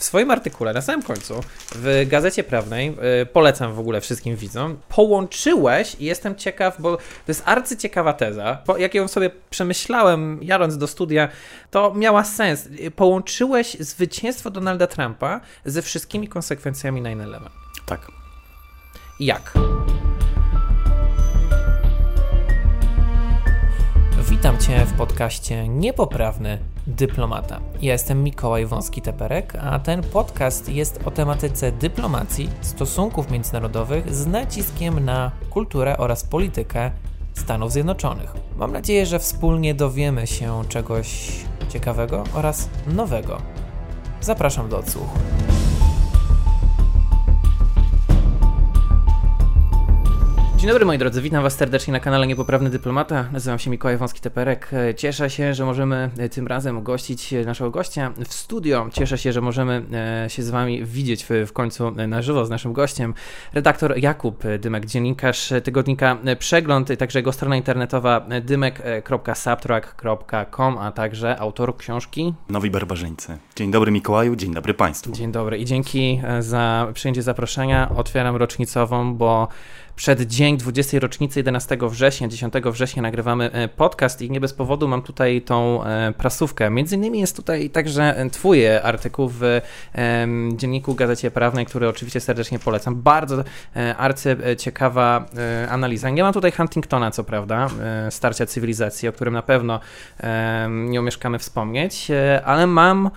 W swoim artykule na samym końcu w Gazecie Prawnej, yy, polecam w ogóle wszystkim widzom, połączyłeś i jestem ciekaw, bo to jest arcyciekawa teza. Po, jak ją sobie przemyślałem, jadąc do studia, to miała sens. Połączyłeś zwycięstwo Donalda Trumpa ze wszystkimi konsekwencjami 9-11. Tak. Jak? Witam Cię w podcaście Niepoprawny Dyplomata. Ja jestem Mikołaj Wąski-Teperek, a ten podcast jest o tematyce dyplomacji, stosunków międzynarodowych z naciskiem na kulturę oraz politykę Stanów Zjednoczonych. Mam nadzieję, że wspólnie dowiemy się czegoś ciekawego oraz nowego. Zapraszam do odsłuchu. Dzień dobry moi drodzy, witam was serdecznie na kanale Niepoprawny Dyplomata. Nazywam się Mikołaj Wąski-Teperek. Cieszę się, że możemy e, tym razem gościć e, naszego gościa w studio. Cieszę się, że możemy e, się z wami widzieć w, w końcu na żywo z naszym gościem. Redaktor Jakub Dymek, dziennikarz tygodnika Przegląd, także jego strona internetowa dymek.subtrack.com, a także autor książki Nowi Barbarzyńcy. Dzień dobry Mikołaju, dzień dobry Państwu. Dzień dobry i dzięki za przyjęcie zaproszenia. Otwieram rocznicową, bo przed dzień 20. rocznicy 11 września, 10 września nagrywamy e, podcast i nie bez powodu mam tutaj tą e, prasówkę. Między innymi jest tutaj także twój artykuł w dzienniku Gazecie Prawnej, który oczywiście serdecznie polecam. Bardzo e, arcy ciekawa analiza. Nie mam tutaj Huntingtona, co prawda, starcia cywilizacji, o którym na pewno nie umieszkamy wspomnieć, ale mam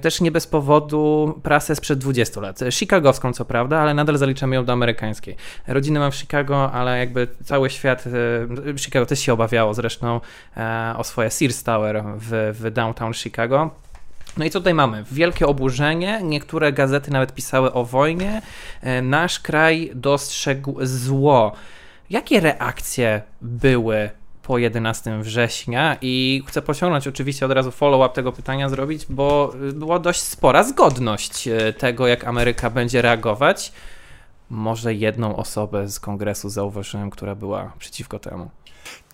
też nie bez powodu prasę sprzed 20 lat. Chicagowską, co prawda, ale nadal zaliczamy ją do amerykańskiej. Rodzinę mam w Chicago, ale jakby cały świat, e, Chicago też się obawiało zresztą e, o swoje Sears Tower w, w downtown Chicago. No i co tutaj mamy? Wielkie oburzenie, niektóre gazety nawet pisały o wojnie. E, nasz kraj dostrzegł zło. Jakie reakcje były po 11 września i chcę pociągnąć oczywiście od razu follow-up tego pytania zrobić, bo była dość spora zgodność tego, jak Ameryka będzie reagować może jedną osobę z kongresu zauważyłem, która była przeciwko temu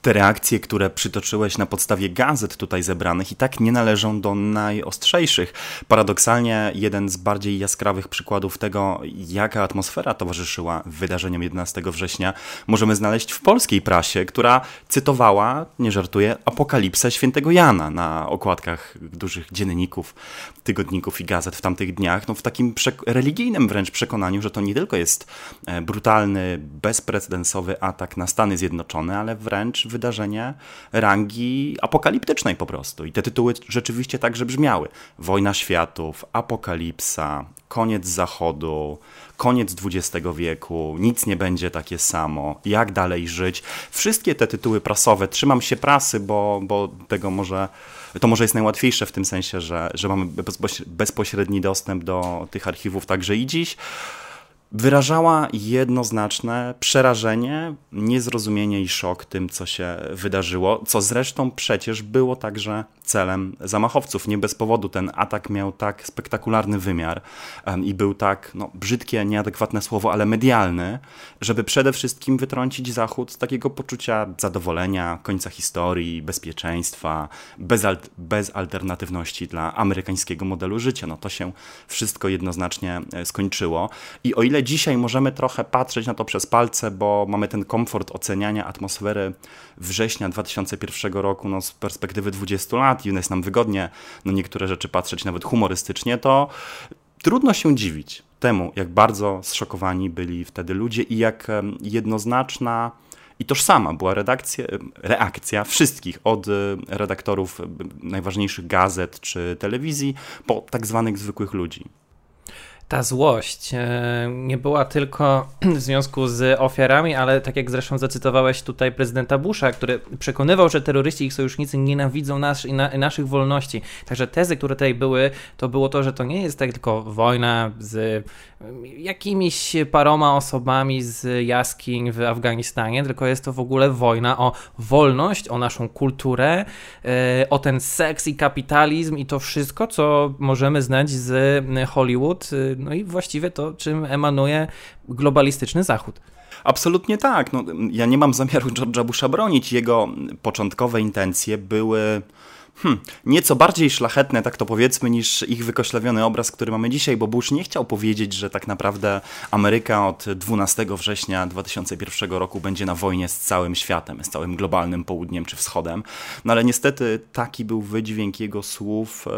te reakcje, które przytoczyłeś na podstawie gazet tutaj zebranych, i tak nie należą do najostrzejszych. Paradoksalnie, jeden z bardziej jaskrawych przykładów tego, jaka atmosfera towarzyszyła wydarzeniom 11 września, możemy znaleźć w polskiej prasie, która cytowała, nie żartuję, apokalipsę świętego Jana na okładkach dużych dzienników, tygodników i gazet w tamtych dniach, no w takim religijnym wręcz przekonaniu, że to nie tylko jest e, brutalny, bezprecedensowy atak na Stany Zjednoczone, ale wręcz wydarzenie rangi apokaliptycznej po prostu. I te tytuły rzeczywiście także brzmiały. Wojna światów, apokalipsa, koniec zachodu, koniec XX wieku, nic nie będzie takie samo, jak dalej żyć. Wszystkie te tytuły prasowe, trzymam się prasy, bo, bo tego może to może jest najłatwiejsze w tym sensie, że, że mamy bezpośredni dostęp do tych archiwów także i dziś wyrażała jednoznaczne przerażenie, niezrozumienie i szok tym, co się wydarzyło, co zresztą przecież było także celem zamachowców. Nie bez powodu ten atak miał tak spektakularny wymiar i był tak, no, brzydkie, nieadekwatne słowo, ale medialny, żeby przede wszystkim wytrącić Zachód z takiego poczucia zadowolenia, końca historii, bezpieczeństwa, bezalt bezalternatywności dla amerykańskiego modelu życia. No to się wszystko jednoznacznie e, skończyło. I o ile dzisiaj możemy trochę patrzeć na to przez palce, bo mamy ten komfort oceniania atmosfery września 2001 roku no, z perspektywy 20 lat, i jest nam wygodnie no niektóre rzeczy patrzeć nawet humorystycznie, to trudno się dziwić temu, jak bardzo zszokowani byli wtedy ludzie i jak jednoznaczna i tożsama była redakcja, reakcja wszystkich, od e, redaktorów najważniejszych gazet czy telewizji, po tak zwanych zwykłych ludzi ta złość e, nie była tylko w związku z ofiarami, ale tak jak zresztą zacytowałeś tutaj prezydenta Busha, który przekonywał, że terroryści i ich sojusznicy nienawidzą nas i na, naszych wolności. Także tezy, które tutaj były, to było to, że to nie jest tak tylko wojna z jakimiś paroma osobami z jaskiń w Afganistanie, tylko jest to w ogóle wojna o wolność, o naszą kulturę, e, o ten seks i kapitalizm i to wszystko, co możemy znać z Hollywood, e, no i właściwie to, czym emanuje globalistyczny Zachód. Absolutnie tak. No, ja nie mam zamiaru George'a Busha bronić. Jego początkowe intencje były hmm, nieco bardziej szlachetne, tak to powiedzmy, niż ich wykoślawiony obraz, który mamy dzisiaj, bo Bush nie chciał powiedzieć, że tak naprawdę Ameryka od 12 września 2001 roku będzie na wojnie z całym światem, z całym globalnym południem czy wschodem. No ale niestety taki był wydźwięk jego słów e,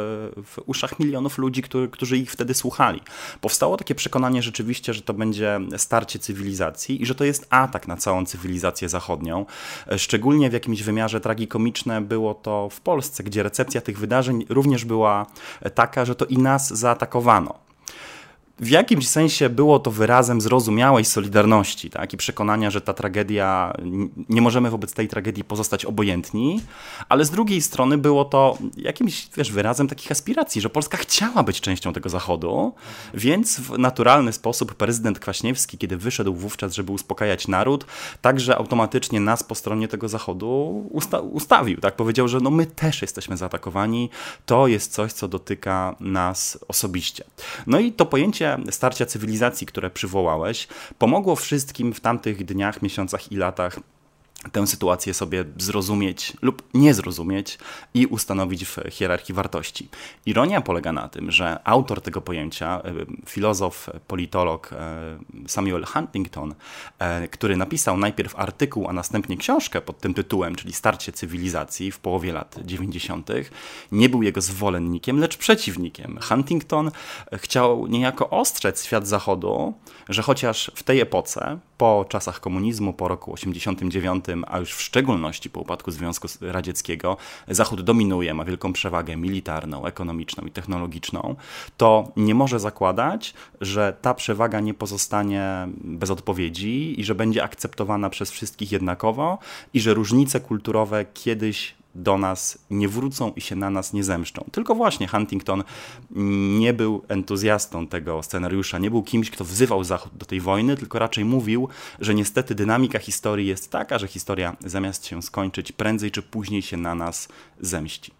w uszach milionów ludzi, którzy ich wtedy słuchali. Powstało takie przekonanie rzeczywiście, że to będzie starcie cywilizacji i że to jest atak na całą cywilizację zachodnią. E, szczególnie w jakimś wymiarze tragikomiczne było to w Polsce, gdzie recepcja tych wydarzeń również była taka, że to i nas zaatakowano w jakimś sensie było to wyrazem zrozumiałej solidarności tak? i przekonania, że ta tragedia, nie możemy wobec tej tragedii pozostać obojętni, ale z drugiej strony było to jakimś wiesz, wyrazem takich aspiracji, że Polska chciała być częścią tego Zachodu, więc w naturalny sposób prezydent Kwaśniewski, kiedy wyszedł wówczas, żeby uspokajać naród, także automatycznie nas po stronie tego Zachodu usta ustawił. Tak? Powiedział, że no my też jesteśmy zaatakowani, to jest coś, co dotyka nas osobiście. No i to pojęcie starcia cywilizacji, które przywołałeś, pomogło wszystkim w tamtych dniach, miesiącach i latach tę sytuację sobie zrozumieć lub nie zrozumieć i ustanowić w hierarchii wartości. Ironia polega na tym, że autor tego pojęcia, e, filozof, politolog e, Samuel Huntington, e, który napisał najpierw artykuł, a następnie książkę pod tym tytułem, czyli Starcie cywilizacji w połowie lat 90., nie był jego zwolennikiem, lecz przeciwnikiem. Huntington chciał niejako ostrzec świat zachodu, że chociaż w tej epoce, po czasach komunizmu, po roku 89, a już w szczególności po upadku Związku Radzieckiego, Zachód dominuje, ma wielką przewagę militarną, ekonomiczną i technologiczną, to nie może zakładać, że ta przewaga nie pozostanie bez odpowiedzi i że będzie akceptowana przez wszystkich jednakowo i że różnice kulturowe kiedyś do nas nie wrócą i się na nas nie zemszczą. Tylko właśnie Huntington nie był entuzjastą tego scenariusza, nie był kimś, kto wzywał Zachód do tej wojny, tylko raczej mówił, że niestety dynamika historii jest taka, że historia zamiast się skończyć, prędzej czy później się na nas zemści.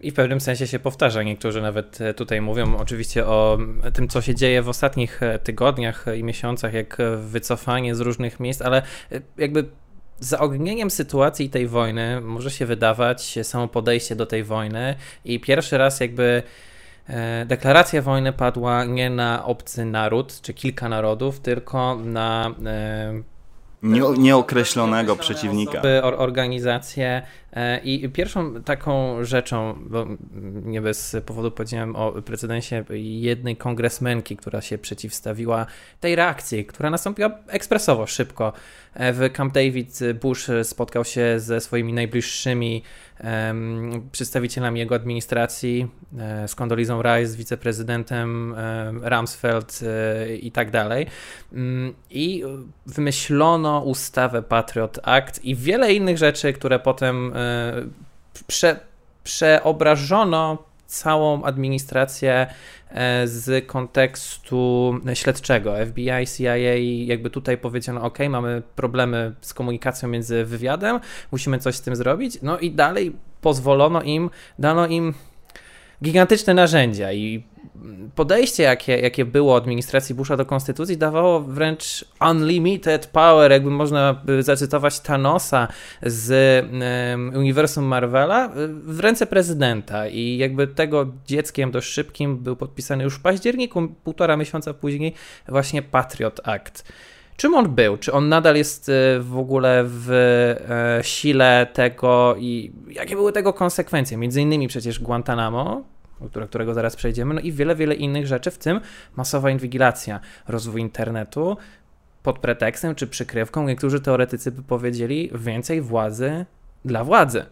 I w pewnym sensie się powtarza. Niektórzy nawet e, tutaj mówią oczywiście o tym, co się dzieje w ostatnich e, tygodniach i miesiącach, jak wycofanie z różnych miejsc, ale e, jakby zaognieniem sytuacji tej wojny może się wydawać samo podejście do tej wojny i pierwszy raz jakby e, deklaracja wojny padła nie na obcy naród czy kilka narodów, tylko na e, nie, nieokreślonego przeciwnika. Organizację e, i pierwszą taką rzeczą, bo nie bez powodu powiedziałem o precedensie jednej kongresmenki, która się przeciwstawiła tej reakcji, która nastąpiła ekspresowo, szybko. E, w Camp David Bush spotkał się ze swoimi najbliższymi um, przedstawicielami jego administracji, e, z Condoleezą Rice, wiceprezydentem Rumsfeld i tak dalej. Mm, I wymyślono ustawę Patriot Act i wiele innych rzeczy, które potem e, prze, przeobrażono całą administrację e, z kontekstu śledczego. FBI, CIA, jakby tutaj powiedziano: OK, mamy problemy z komunikacją między wywiadem, musimy coś z tym zrobić. No i dalej pozwolono im, dano im gigantyczne narzędzia i podejście, jakie, jakie było administracji Busha do konstytucji, dawało wręcz unlimited power, jakby można zacytować Thanosa z um, uniwersum Marvela, w ręce prezydenta. I jakby tego dzieckiem dość szybkim był podpisany już w październiku, półtora miesiąca później, właśnie Patriot Act. Czym on był? Czy on nadal jest e, w ogóle w e, sile tego i jakie były tego konsekwencje? Między innymi przecież Guantanamo, do którego zaraz przejdziemy, no i wiele, wiele innych rzeczy, w tym masowa inwigilacja, rozwój internetu pod pretekstem czy przykrywką, niektórzy teoretycy by powiedzieli, więcej władzy dla władzy.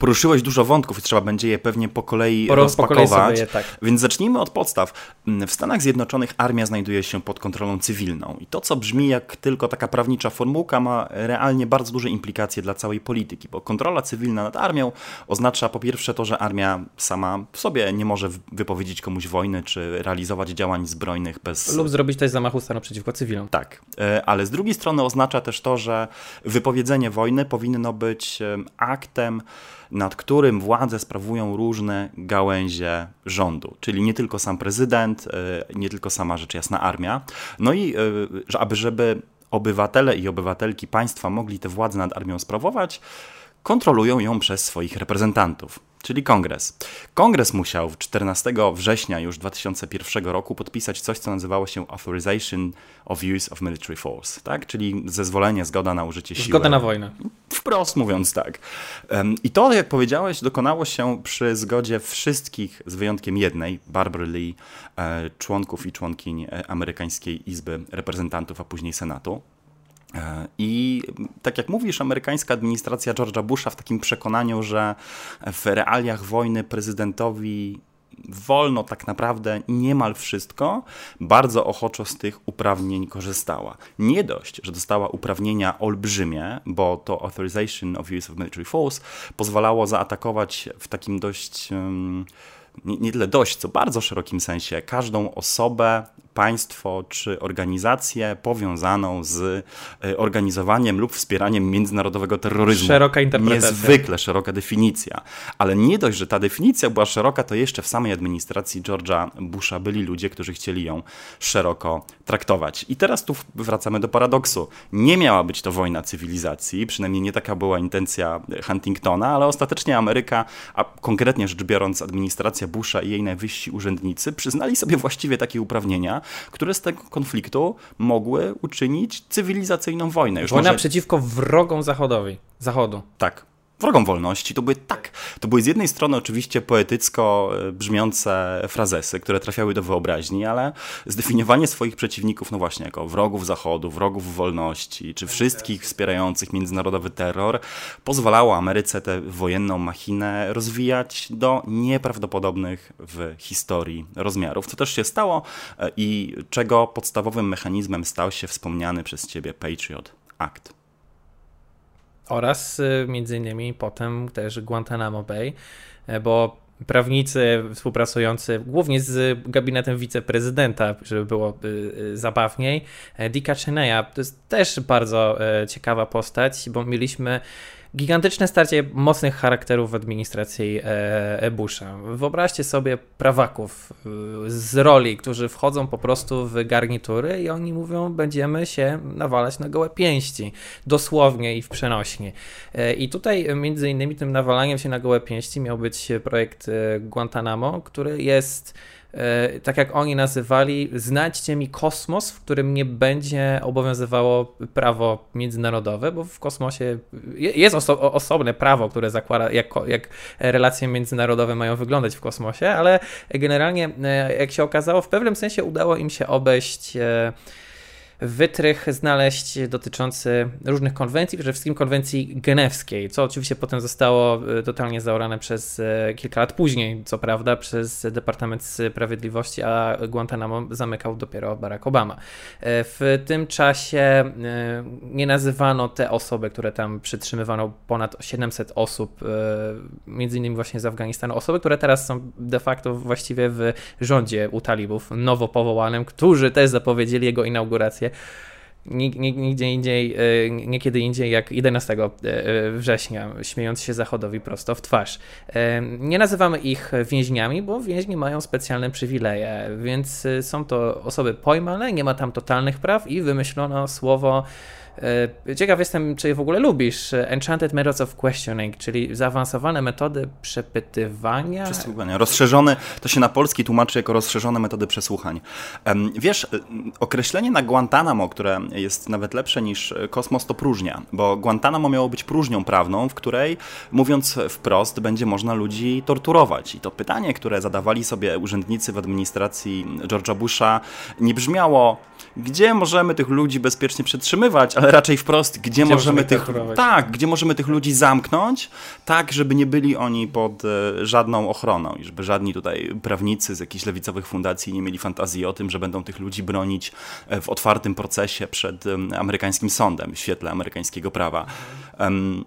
Poruszyłeś dużo wątków i trzeba będzie je pewnie po kolei Poro, rozpakować. Po kolei je, tak. Więc zacznijmy od podstaw. W Stanach Zjednoczonych armia znajduje się pod kontrolą cywilną i to, co brzmi jak tylko taka prawnicza formułka, ma realnie bardzo duże implikacje dla całej polityki, bo kontrola cywilna nad armią oznacza po pierwsze to, że armia sama w sobie nie może wypowiedzieć komuś wojny czy realizować działań zbrojnych bez... Lub zrobić też zamachu stanu przeciwko cywilom. Tak, e, ale z drugiej strony oznacza też to, że wypowiedzenie wojny powinno być aktem nad którym władzę sprawują różne gałęzie rządu, czyli nie tylko sam prezydent, e, nie tylko sama rzecz jasna armia. No i e, aby, żeby obywatele i obywatelki państwa mogli tę władzę nad armią sprawować, kontrolują ją przez swoich reprezentantów. Czyli kongres. Kongres musiał 14 września już 2001 roku podpisać coś, co nazywało się Authorization of Use of Military Force, tak? czyli zezwolenie, zgoda na użycie siły. Zgoda na wojnę. Wprost mówiąc tak. I to, jak powiedziałeś, dokonało się przy zgodzie wszystkich, z wyjątkiem jednej, Barbara Lee, e, członków i członkiń e, amerykańskiej Izby Reprezentantów, a później Senatu. I tak jak mówisz, amerykańska administracja George'a Busha w takim przekonaniu, że w realiach wojny prezydentowi wolno tak naprawdę niemal wszystko, bardzo ochoczo z tych uprawnień korzystała. Nie dość, że dostała uprawnienia olbrzymie, bo to Authorization of Use of Military Force pozwalało zaatakować w takim dość. Um, nie, nie tyle dość, co bardzo szerokim sensie każdą osobę, państwo czy organizację powiązaną z e, organizowaniem lub wspieraniem międzynarodowego terroryzmu. Szeroka interpretacja. Niezwykle szeroka definicja. Ale nie dość, że ta definicja była szeroka, to jeszcze w samej administracji George'a Busha byli ludzie, którzy chcieli ją szeroko traktować. I teraz tu wracamy do paradoksu. Nie miała być to wojna cywilizacji, przynajmniej nie taka była intencja Huntingtona, ale ostatecznie Ameryka, a konkretnie rzecz biorąc administracja Busha i jej najwyżsi urzędnicy przyznali sobie właściwie takie uprawnienia, które z tego konfliktu mogły uczynić cywilizacyjną wojnę. Już Wojna może... przeciwko wrogom zachodowi, Zachodu. Tak, wrogom wolności. To były tak, to były z jednej strony oczywiście poetycko e, brzmiące frazesy, które trafiały do wyobraźni, ale zdefiniowanie swoich przeciwników, no właśnie, jako wrogów Zachodu, wrogów wolności, czy wszystkich wspierających międzynarodowy terror, pozwalało Ameryce tę wojenną machinę rozwijać do nieprawdopodobnych w historii rozmiarów, co też się stało e, i czego podstawowym mechanizmem stał się wspomniany przez ciebie Patriot Act oraz y, między innymi potem też Guantanamo Bay, e, bo prawnicy współpracujący głównie z gabinetem wiceprezydenta, żeby było y, y, zabawniej, e, Dicka Cheneya, to jest też bardzo e, ciekawa postać, bo mieliśmy gigantyczne starcie mocnych charakterów w administracji e, Busha. Wyobraźcie sobie prawaków e, z roli, którzy wchodzą po prostu w garnitury i oni mówią, będziemy się nawalać na gołe pięści, dosłownie i w przenośnie. E, I tutaj między innymi tym nawalaniem się na gołe pięści miał być projekt Guantanamo, który jest E, tak jak oni nazywali, znajdźcie mi kosmos, w którym nie będzie obowiązywało prawo międzynarodowe, bo w kosmosie jest oso osobne prawo, które zakłada, jak, jak relacje międzynarodowe mają wyglądać w kosmosie, ale generalnie, e, jak się okazało, w pewnym sensie udało im się obejść e, wytrych znaleźć dotyczący różnych konwencji, przede wszystkim konwencji genewskiej, co oczywiście potem zostało e, totalnie zaorane przez e, kilka lat później, co prawda, przez Departament Sprawiedliwości, a Guantanamo zamykał dopiero Barack Obama. E, w tym czasie nie nazywano te osoby, które tam przytrzymywano ponad 700 osób, między innymi właśnie z Afganistanu, osoby, które teraz są de facto właściwie w rządzie u talibów, nowo powołanym, którzy też zapowiedzieli jego inaugurację nigdzie indziej, e, niekiedy indziej jak 11 e, września, śmiejąc się Zachodowi prosto w twarz. E, nie nazywamy ich więźniami, bo więźni mają specjalne przywileje, więc są to osoby pojmane, nie ma tam totalnych praw i wymyślono słowo ciekaw jestem, czy w ogóle lubisz Enchanted Methods of Questioning, czyli zaawansowane metody przepytywania. Przesłuchania. Rozszerzone, to się na polski tłumaczy jako rozszerzone metody przesłuchań. Wiesz, określenie na Guantanamo, które jest nawet lepsze niż kosmos, to próżnia, bo Guantanamo miało być próżnią prawną, w której, mówiąc wprost, będzie można ludzi torturować. I to pytanie, które zadawali sobie urzędnicy w administracji George'a Busha, nie brzmiało, gdzie możemy tych ludzi bezpiecznie przetrzymywać, ale raczej wprost, gdzie, gdzie możemy tych tak, gdzie możemy tych ludzi zamknąć, tak, żeby nie byli oni pod e, żadną ochroną i żeby żadni tutaj prawnicy z jakichś lewicowych fundacji nie mieli fantazji o tym, że będą tych ludzi bronić e, w otwartym procesie przed amerykańskim sądem w świetle amerykańskiego prawa. Um,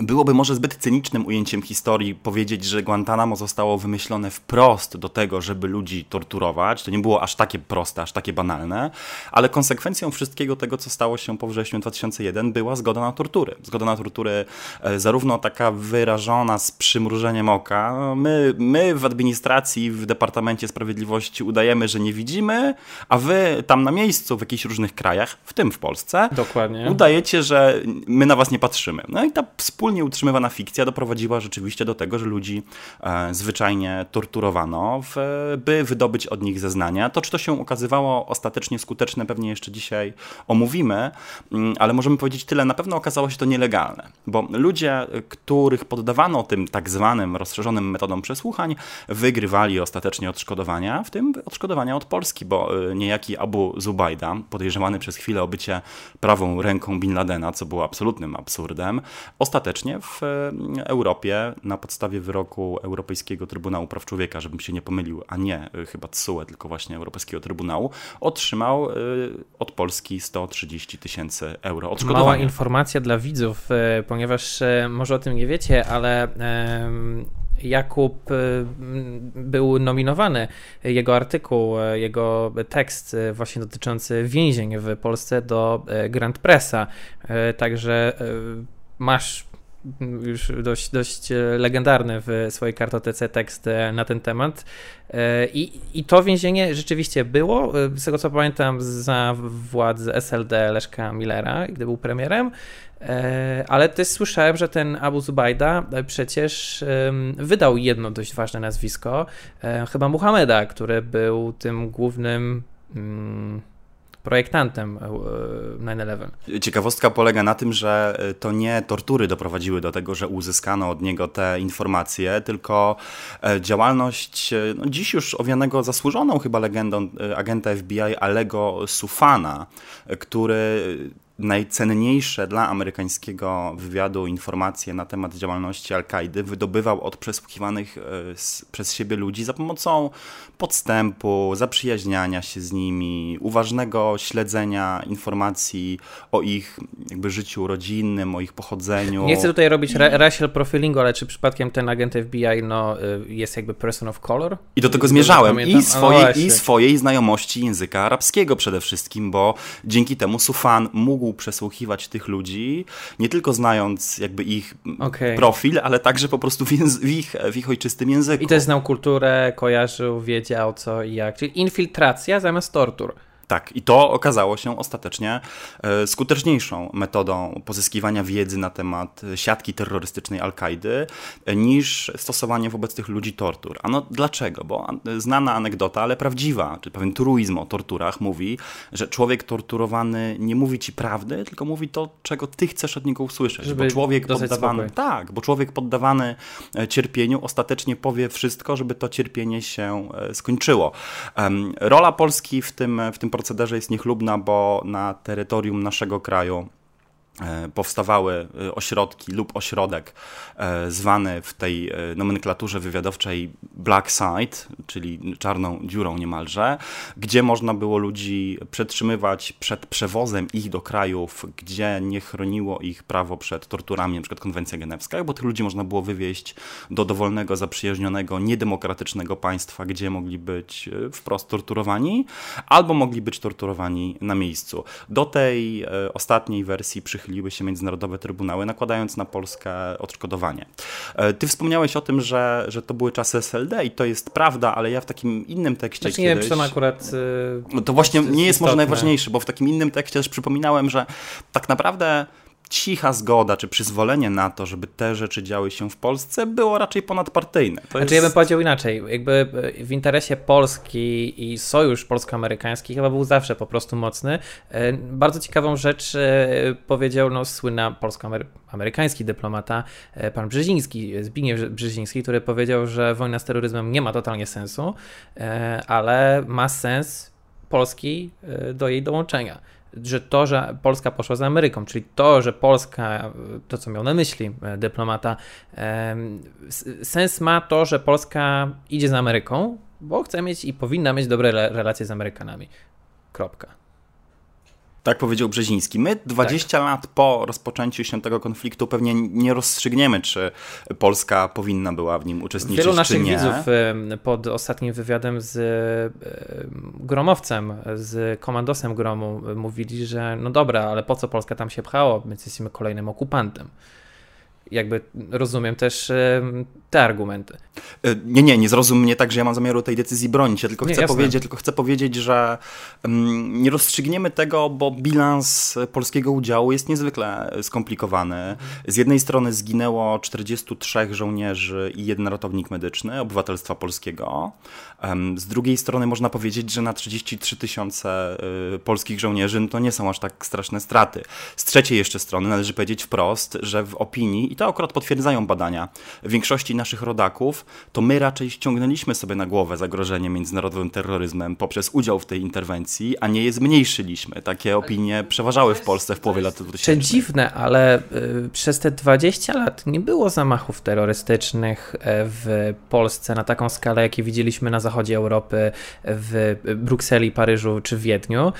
Byłoby może zbyt cynicznym ujęciem historii powiedzieć, że Guantanamo zostało wymyślone wprost do tego, żeby ludzi torturować. To nie było aż takie proste, aż takie banalne, ale konsekwencją wszystkiego tego, co stało się po wrześniu 2001, była zgoda na tortury. Zgoda na tortury e, zarówno taka wyrażona z przymrużeniem oka. My, my w administracji, w Departamencie Sprawiedliwości udajemy, że nie widzimy, a wy tam na miejscu, w jakichś różnych krajach, w tym w Polsce, Dokładnie. udajecie, że my na was nie patrzymy. No i ta wspólnie utrzymywana fikcja doprowadziła rzeczywiście do tego, że ludzi e, zwyczajnie torturowano, w, by wydobyć od nich zeznania. To, czy to się okazywało ostatecznie skuteczne, pewnie jeszcze dzisiaj omówimy, mm, ale możemy powiedzieć tyle, na pewno okazało się to nielegalne, bo ludzie, których poddawano tym tak zwanym rozszerzonym metodom przesłuchań, wygrywali ostatecznie odszkodowania, w tym odszkodowania od Polski, bo e, niejaki Abu Zubajda, podejrzewany przez chwilę o bycie prawą ręką Bin Ladena, co było absolutnym absurdem, ostatecznie w e, Europie na podstawie wyroku Europejskiego Trybunału Praw Człowieka, żebym się nie pomylił, a nie e, chyba TSUE, tylko właśnie Europejskiego Trybunału, otrzymał od Polski 130 tysięcy euro odszkodowania. Mała informacja dla widzów, ponieważ może o tym nie wiecie, ale Jakub był nominowany, jego artykuł, jego tekst właśnie dotyczący więzień w Polsce do Grand Pressa. Także masz już dość, dość legendarny w swojej kartotece tekst na ten temat. I, I to więzienie rzeczywiście było, z tego co pamiętam, za władzy SLD Leszka Millera, gdy był premierem. E, ale też słyszałem, że ten Abu Zubayda e, przecież wydał jedno dość ważne nazwisko, e, chyba Muhammeda, który był tym głównym mm, projektantem 9-11. Ciekawostka polega na tym, że to nie tortury doprowadziły do tego, że uzyskano od niego te informacje, tylko działalność no dziś już owianego zasłużoną chyba legendą agenta FBI Alego Sufana, który najcenniejsze dla amerykańskiego wywiadu informacje na temat działalności Al-Kaidy wydobywał od przesłuchiwanych e, przez siebie ludzi za pomocą podstępu, zaprzyjaźniania się z nimi, uważnego śledzenia informacji o ich jakby życiu rodzinnym, o ich pochodzeniu. Nie chcę tutaj robić ra racial profilingu, ale czy przypadkiem ten agent FBI no, y, jest jakby person of color? I do tego zmierzałem. I swojej, no I swojej znajomości języka arabskiego przede wszystkim, bo dzięki temu Sufan mógł mógł przesłuchiwać tych ludzi, nie tylko znając jakby ich okay. profil, ale także po prostu w, w, ich, w ich ojczystym języku. I też znał kulturę, kojarzył, wiedział co i jak. Czyli infiltracja zamiast tortur. Tak, i to okazało się ostatecznie e, skuteczniejszą metodą pozyskiwania wiedzy na temat siatki terrorystycznej Al-Kaidy e, niż stosowanie wobec tych ludzi tortur. A no dlaczego? Bo znana anegdota, ale prawdziwa, czy pewien truizm o torturach mówi, że człowiek torturowany nie mówi ci prawdy, tylko mówi to, czego ty chcesz od niego usłyszeć. Żeby bo człowiek poddawany, spokój. tak, bo człowiek poddawany e, cierpieniu ostatecznie powie wszystko, żeby to cierpienie się skończyło. Rola Polski w tym, w tym procederze jest niechlubna, bo na terytorium naszego kraju powstawały e, ośrodki lub ośrodek e, zwany w tej nomenklaturze wywiadowczej Black Site, czyli czarną dziurą niemalże, gdzie można było ludzi przetrzymywać przed przewozem ich do krajów, gdzie nie chroniło ich prawo przed torturami, np. konwencja genewska, bo tych ludzi można było wywieźć do dowolnego, zaprzyjaźnionego, niedemokratycznego państwa, gdzie mogli być wprost torturowani, albo mogli być torturowani na miejscu. Do tej ostatniej wersji przychyliło przychyliły się międzynarodowe trybunały, nakładając na Polskę odszkodowanie. E, ty wspomniałeś o tym, że, że to były czasy SLD i to jest prawda, ale ja w takim innym tekście znaczy, nie kiedyś... Nie wiem, akurat... Yy, to właśnie nie jest istotne. może najważniejsze, bo w takim innym tekście też przypominałem, że tak naprawdę cicha zgoda czy przyzwolenie na to, żeby te rzeczy działy się w Polsce, było raczej ponadpartyjne. To znaczy, jest... ja bym powiedział inaczej. Jakby e, w interesie Polski i sojusz polsko-amerykański chyba był zawsze po prostu mocny. E, bardzo ciekawą rzecz e, powiedział no, słynna polsko-amerykański dyplomata, pan Brzeziński, Zbigniew Brzeziński, który powiedział, że wojna z terroryzmem nie ma totalnie sensu, ale ma sens Polski do jej dołączenia że to, że Polska poszła z Ameryką, czyli to, że Polska, to co miał na myśli e, dyplomata, sens ma to, że Polska idzie z Ameryką, bo chce mieć i powinna mieć dobre relacje z Amerykanami. Kropka. Tak powiedział Brzeziński. My 20 tak. lat po rozpoczęciu się tego konfliktu pewnie nie rozstrzygniemy, czy Polska powinna była w nim uczestniczyć, Wielu naszych widzów pod ostatnim wywiadem z Gromowcem, z komandosem Gromu mówili, że no dobra, ale po co Polska tam się pchało, my jesteśmy kolejnym okupantem. Jakby rozumiem też te argumenty. E, nie, nie, nie zrozum mnie tak, że ja mam zamiaru tej decyzji bronić. Ja tylko nie, chcę powiedzieć, tylko chcę powiedzieć, że nie rozstrzygniemy tego, bo bilans polskiego udziału jest niezwykle skomplikowany. Z jednej strony zginęło 43 żołnierzy i jeden ratownik medyczny obywatelstwa polskiego. Z drugiej strony można powiedzieć, że na 33 tysiące y, polskich żołnierzy no to nie są aż tak straszne straty. Z trzeciej jeszcze strony należy powiedzieć wprost, że w opinii, to akurat potwierdzają badania, większości naszych rodaków, to my raczej ściągnęliśmy sobie na głowę zagrożenie międzynarodowym terroryzmem poprzez udział w tej interwencji, a nie je zmniejszyliśmy. Takie opinie przeważały w Polsce w połowie lat 2000. To dziwne, ale y, przez te 20 lat nie było zamachów terrorystycznych e, w Polsce na taką skalę, jakie widzieliśmy na zachodzie Europy, w Brukseli, Paryżu czy Wiedniu.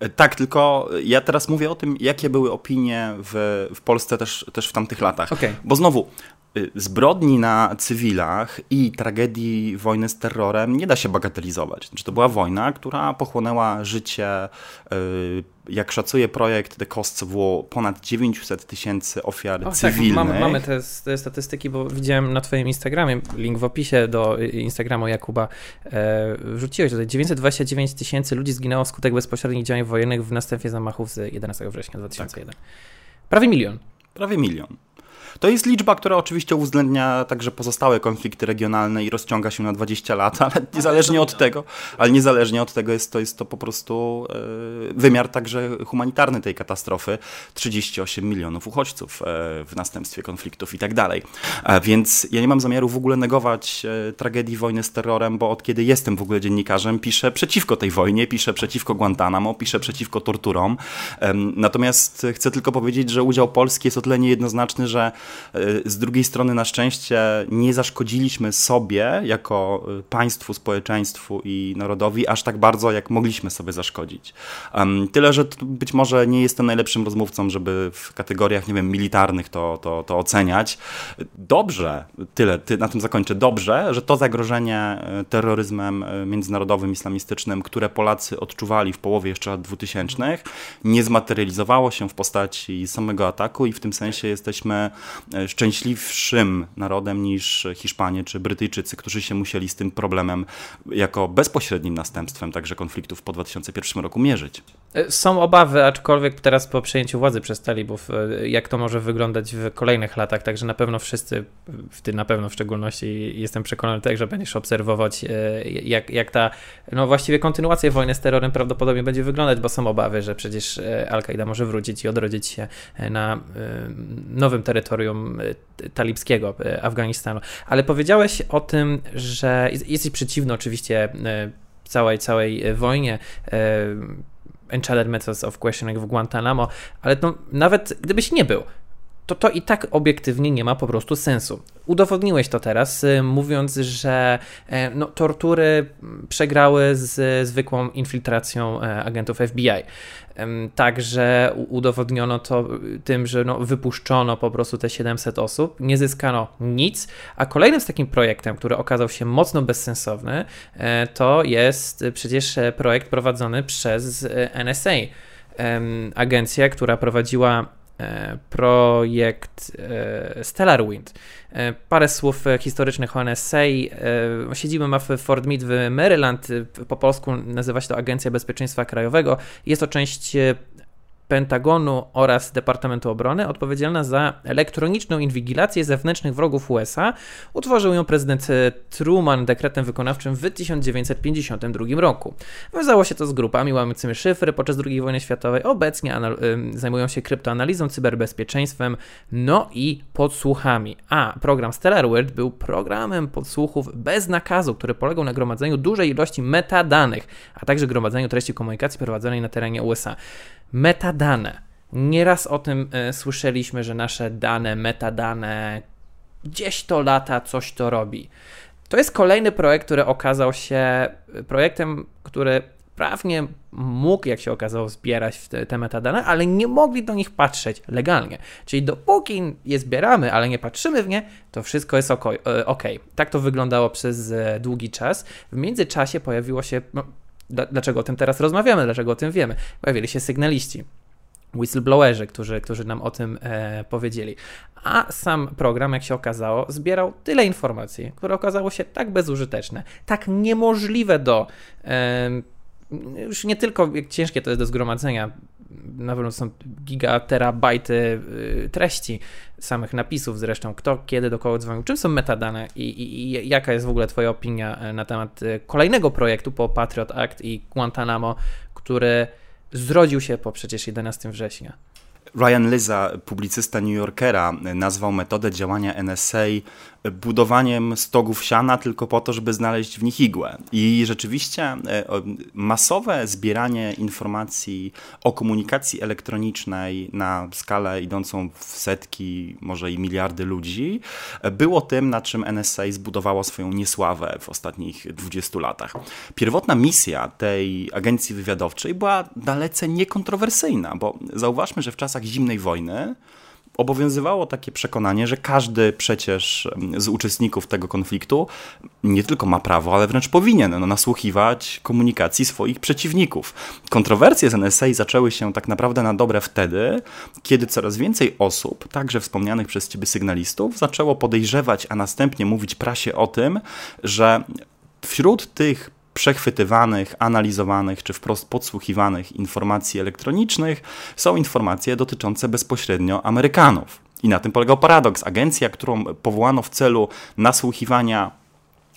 E, tak, tylko ja teraz mówię o tym, jakie były opinie w, w Polsce też, też w tamtych latach. Okay. Bo znowu, Y, zbrodni na cywilach i tragedii wojny z terrorem nie da się bagatelizować. Znaczy, to była wojna, która pochłonęła życie, y, jak szacuje projekt The of War, ponad 900 tysięcy ofiar o, tak, cywilnych. Tak, mamy, mamy te, te, statystyki, bo widziałem na twoim Instagramie, link w opisie do Instagramu Jakuba, e, wrzuciłeś tutaj, 929 tysięcy ludzi zginęło wskutek bezpośrednich działań wojennych w następie zamachów z 11 września 2001. Tak. Prawie milion. Prawie milion. To jest liczba, która oczywiście uwzględnia także pozostałe konflikty regionalne i rozciąga się na 20 lat, ale niezależnie od tego, ale niezależnie od tego jest to, jest to po prostu e, wymiar także humanitarny tej katastrofy. 38 milionów uchodźców e, w następstwie konfliktów i tak dalej. Więc ja nie mam zamiaru w ogóle negować e, tragedii wojny z terrorem, bo od kiedy jestem w ogóle dziennikarzem, piszę przeciwko tej wojnie, piszę przeciwko Guantanamo, piszę przeciwko torturom. Natomiast chcę tylko powiedzieć, że udział Polski jest o tyle niejednoznaczny, że z drugiej strony, na szczęście, nie zaszkodziliśmy sobie jako e, państwu, społeczeństwu i narodowi aż tak bardzo, jak mogliśmy sobie zaszkodzić. Tyle, że być może nie jestem najlepszym rozmówcą, żeby w kategoriach, nie wiem, militarnych to, to, to oceniać. Dobrze, tyle, ty, na tym zakończę. Dobrze, że to zagrożenie e, terroryzmem międzynarodowym, islamistycznym, które Polacy odczuwali w połowie jeszcze lat 2000, nie zmaterializowało się w postaci samego ataku i w tym sensie jesteśmy szczęśliwszym narodem niż Hiszpanie czy Brytyjczycy, którzy się musieli z tym problemem jako bezpośrednim następstwem także konfliktów po 2001 roku mierzyć. E, są obawy, aczkolwiek teraz po przejęciu władzy przez talibów, e, jak to może wyglądać w kolejnych latach, także na pewno wszyscy, w tym na pewno w szczególności jestem przekonany tak, że będziesz obserwować jak, jak ta, no właściwie kontynuacja wojny z terrorem prawdopodobnie będzie wyglądać, bo są obawy, że przecież Al-Qaida może wrócić i odrodzić się na nowym terytorium E, talibskiego e, Afganistanu. Ale powiedziałeś o tym, że jesteś przeciwny oczywiście e, całej, całej wojnie. Enchanted Methods of Questioning w Guantanamo, ale to nawet gdybyś nie był, to to i tak obiektywnie nie ma po prostu sensu. Udowodniłeś to teraz, mówiąc, że no, tortury przegrały z zwykłą infiltracją agentów FBI. Także udowodniono to tym, że no, wypuszczono po prostu te 700 osób, nie zyskano nic, a kolejnym z takim projektem, który okazał się mocno bezsensowny, e, to jest przecież projekt prowadzony przez e, NSA, agencja, która prowadziła E, projekt e, Stellar Wind. E, parę słów historycznych o NSA. Siedzimy ma w Fort Meade w Maryland. Po polsku nazywa się to Agencja Bezpieczeństwa Krajowego. Jest to część Pentagonu oraz Departamentu Obrony odpowiedzialna za elektroniczną inwigilację zewnętrznych wrogów USA. Utworzył ją prezydent Truman dekretem wykonawczym w 1952 roku. Wiązało się to z grupami łamiącymi szyfry podczas II wojny światowej. Obecnie zajmują się kryptoanalizą, cyberbezpieczeństwem, no i podsłuchami. A program StellarWord był programem podsłuchów bez nakazu, który polegał na gromadzeniu dużej ilości metadanych, a także gromadzeniu treści komunikacji prowadzonej na terenie USA. Metadane. Nieraz o tym e, słyszeliśmy, że nasze dane, metadane, gdzieś to lata, coś to robi. To jest kolejny projekt, który okazał się e, projektem, który prawnie mógł, jak się okazało, zbierać te, te metadane, ale nie mogli do nich patrzeć legalnie. Czyli dopóki je zbieramy, ale nie patrzymy w nie, to wszystko jest ok. E, okay. Tak to wyglądało przez długi czas. W międzyczasie pojawiło się no, Dlaczego o tym teraz rozmawiamy? Dlaczego o tym wiemy? Pojawili się sygnaliści. whistleblowerzy, którzy, którzy nam o tym e, powiedzieli. A sam program, jak się okazało, zbierał tyle informacji, które okazało się tak bezużyteczne, tak niemożliwe do. E, już nie tylko ciężkie to jest do zgromadzenia, na pewno są gigaterabajty y, treści, samych napisów zresztą, kto, kiedy, do kogo dzwonił, czym są metadane i, i, i, jaka jest w ogóle Twoja opinia e, na temat e, kolejnego projektu po Patriot Act i Guantanamo, który zrodził się po przecież 11 września. Ryan Liza, publicysta New Yorkera, nazwał metodę działania NSA budowaniem stogów siana tylko po to, żeby znaleźć w nich igłę. I rzeczywiście e, masowe zbieranie informacji o komunikacji elektronicznej na skalę idącą w setki, może i miliardy ludzi, e, było tym, na czym NSA zbudowało swoją niesławę w ostatnich 20 latach. Pierwotna misja tej agencji wywiadowczej była dalece niekontrowersyjna, bo zauważmy, że w czasach zimnej wojny obowiązywało takie przekonanie, że każdy przecież z uczestników tego konfliktu nie tylko ma prawo, ale wręcz powinien no, nasłuchiwać komunikacji swoich przeciwników. Kontrowersje z NSA zaczęły się tak naprawdę na dobre wtedy, kiedy coraz więcej osób, także wspomnianych przez ciebie sygnalistów, zaczęło podejrzewać, a następnie mówić prasie o tym, że wśród tych przechwytywanych, analizowanych czy wprost podsłuchiwanych informacji elektronicznych są informacje dotyczące bezpośrednio Amerykanów. I na tym polegał paradoks. Agencja, którą powołano w celu nasłuchiwania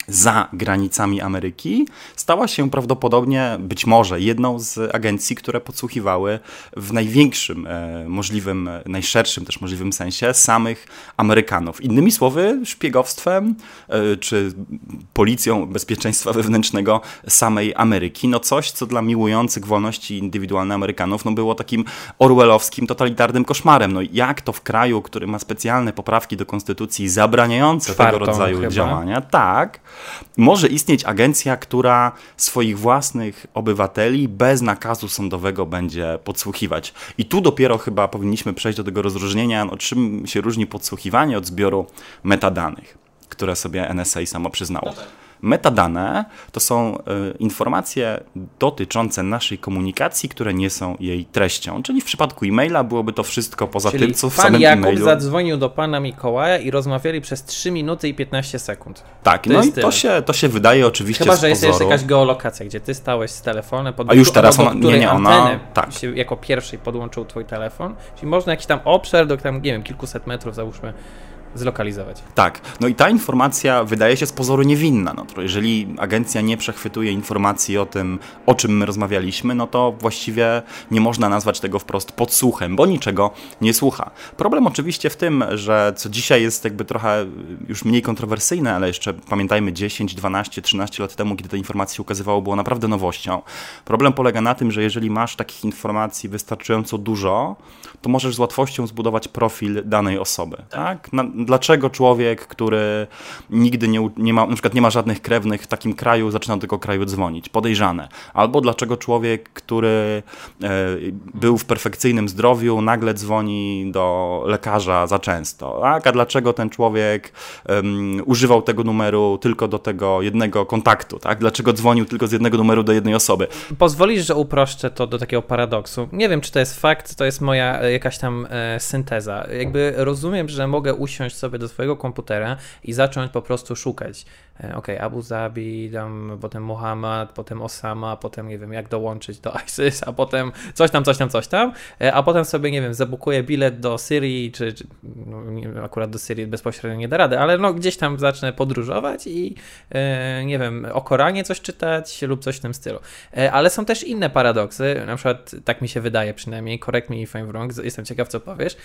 za granicami Ameryki, stała się prawdopodobnie, być może, jedną z agencji, które podsłuchiwały w największym e, możliwym, najszerszym też możliwym sensie samych Amerykanów. Innymi słowy, szpiegowstwem e, czy policją bezpieczeństwa wewnętrznego samej Ameryki. No coś, co dla miłujących wolności indywidualne Amerykanów no było takim orwellowskim, totalitarnym koszmarem. No jak to w kraju, który ma specjalne poprawki do konstytucji zabraniające Czwartą tego rodzaju chyba. działania, tak, może istnieć agencja, która swoich własnych obywateli bez nakazu sądowego będzie podsłuchiwać. I tu dopiero chyba powinniśmy przejść do tego rozróżnienia, no, czym się różni podsłuchiwanie od zbioru metadanych, które sobie NSA samo przyznało. Metadane to są y, informacje dotyczące naszej komunikacji, które nie są jej treścią. Czyli w przypadku e-maila byłoby to wszystko poza Czyli tym, co w samym Jakub e-mailu. zadzwonił do pana Mikołaja i rozmawiali przez 3 minuty i 15 sekund. Tak, to no i to się, to się wydaje oczywiście Chyba, że jest jeszcze jakaś geolokacja, gdzie ty stałeś z telefonem, pod A już teraz ona, nie, nie, ona, tak. się jako pierwszej podłączył twój telefon. Czyli można jakiś tam obszar do tam, nie wiem, kilkuset metrów załóżmy zlokalizować. Tak, no i ta informacja wydaje się z pozoru niewinna. No to jeżeli agencja nie przechwytuje informacji o tym, o czym my rozmawialiśmy, no to właściwie nie można nazwać tego wprost podsłuchem, bo niczego nie słucha. Problem oczywiście w tym, że co dzisiaj jest jakby trochę już mniej kontrowersyjne, ale jeszcze pamiętajmy 10, 12, 13 lat temu, kiedy te informacje się ukazywało, było naprawdę nowością. Problem polega na tym, że jeżeli masz takich informacji wystarczająco dużo, to możesz z łatwością zbudować profil danej osoby. Tak? Na, dlaczego człowiek, który nigdy nie, nie ma, na przykład nie ma żadnych krewnych w takim kraju, zaczyna do tego kraju dzwonić? Podejrzane. Albo dlaczego człowiek, który e, był w perfekcyjnym zdrowiu, nagle dzwoni do lekarza za często? Tak? A dlaczego ten człowiek um, używał tego numeru tylko do tego jednego kontaktu? Tak? Dlaczego dzwonił tylko z jednego numeru do jednej osoby? Pozwolisz, że uproszczę to do takiego paradoksu. Nie wiem, czy to jest fakt, to jest moja e, jakaś tam e, synteza. Jakby rozumiem, że mogę usiąść sobie do swojego komputera i zacząć po prostu szukać. E, ok, Abu Zabi, tam, potem Muhammad, potem Osama, potem nie wiem, jak dołączyć do ISIS, a potem coś tam, coś tam, coś tam, e, a potem sobie, nie wiem, zabukuję bilet do Syrii, czy, czy no, akurat do Syrii bezpośrednio nie da rady, ale no gdzieś tam zacznę podróżować i e, nie wiem, o Koranie coś czytać lub coś w tym stylu. Ale są też inne paradoksy, na przykład, tak mi się wydaje przynajmniej, correct me if I'm wrong, jestem ciekaw, co powiesz,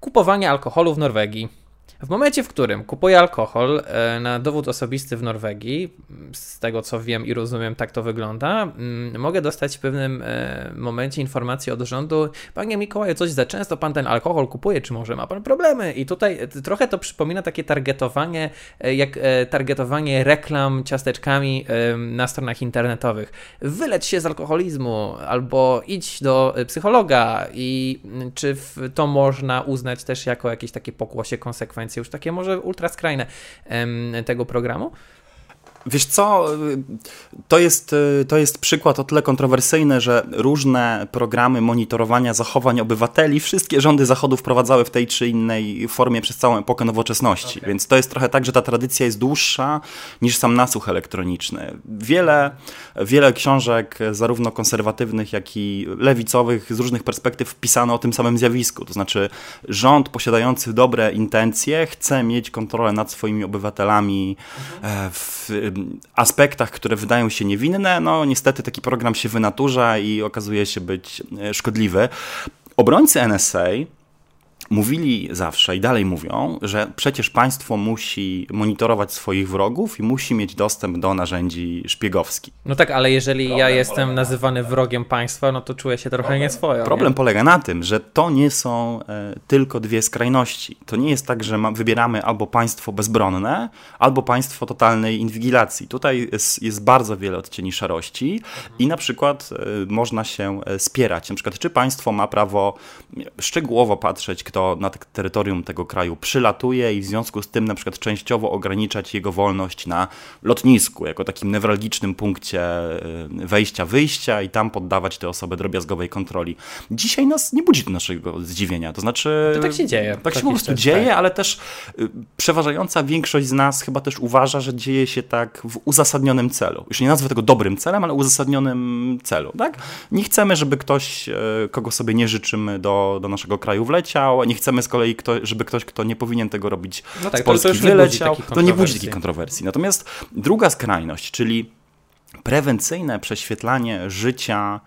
kupowanie alkoholu w Norwegii w momencie, w którym kupuję alkohol e, na dowód osobisty w Norwegii, z tego co wiem i rozumiem, tak to wygląda, mm, mogę dostać w pewnym e, momencie informację od rządu, panie Mikołaju, coś za często pan ten alkohol kupuje, czy może ma pan problemy? I tutaj e, trochę to przypomina takie targetowanie, jak targetowanie reklam ciasteczkami na stronach internetowych. Wyleć się z alkoholizmu, albo idź do psychologa i czy to można uznać też jako jakieś takie pokłosie konsekwencji już takie może ultra skrajne tego programu? Wiesz co, to jest, to jest przykład o tyle kontrowersyjny, że różne programy monitorowania zachowań obywateli, wszystkie rządy Zachodu wprowadzały w tej czy innej formie przez całą epokę nowoczesności. Okay. Więc to jest trochę tak, że ta tradycja jest dłuższa niż sam nasłuch elektroniczny. Wiele, wiele książek, zarówno konserwatywnych, jak i lewicowych, z różnych perspektyw wpisano o tym samym zjawisku. To znaczy, rząd posiadający dobre intencje chce mieć kontrolę nad swoimi obywatelami mhm. w aspektach, które wydają się niewinne, no niestety taki program się wynaturza i okazuje się być e, szkodliwy. Obrońcy NSA mówili zawsze i dalej mówią, że przecież państwo musi monitorować swoich wrogów i musi mieć dostęp do narzędzi szpiegowskich. No tak, ale jeżeli Problem ja jestem nazywany wrogiem państwa, no to czuję się trochę Problem. nieswojo. Problem nie? polega na tym, że to nie są e, tylko dwie skrajności. To nie jest tak, że ma, wybieramy albo państwo bezbronne, albo państwo totalnej inwigilacji. Tutaj jest, jest bardzo wiele odcieni szarości mhm. i na przykład e, można się e, spierać. Na przykład, czy państwo ma prawo szczegółowo patrzeć, kto kto na terytorium tego kraju przylatuje i w związku z tym na przykład częściowo ograniczać jego wolność na lotnisku, jako takim newralgicznym punkcie y, wejścia, wyjścia i tam poddawać te osoby drobiazgowej kontroli. Dzisiaj nas nie budzi to naszego zdziwienia, to znaczy... To tak się dzieje. Tak się po prostu dzieje, tak. ale też y, przeważająca większość z nas chyba też uważa, że dzieje się tak w uzasadnionym celu. Już nie nazwę tego dobrym celem, ale uzasadnionym celu, tak? Nie chcemy, żeby ktoś, y, kogo sobie nie życzymy do, do naszego kraju wleciał, nie chcemy z kolei, kto, żeby ktoś, kto nie powinien tego robić no tak, z Polski to, to wyleciał, to nie budzi takiej kontrowersji. Natomiast druga skrajność, czyli prewencyjne prześwietlanie życia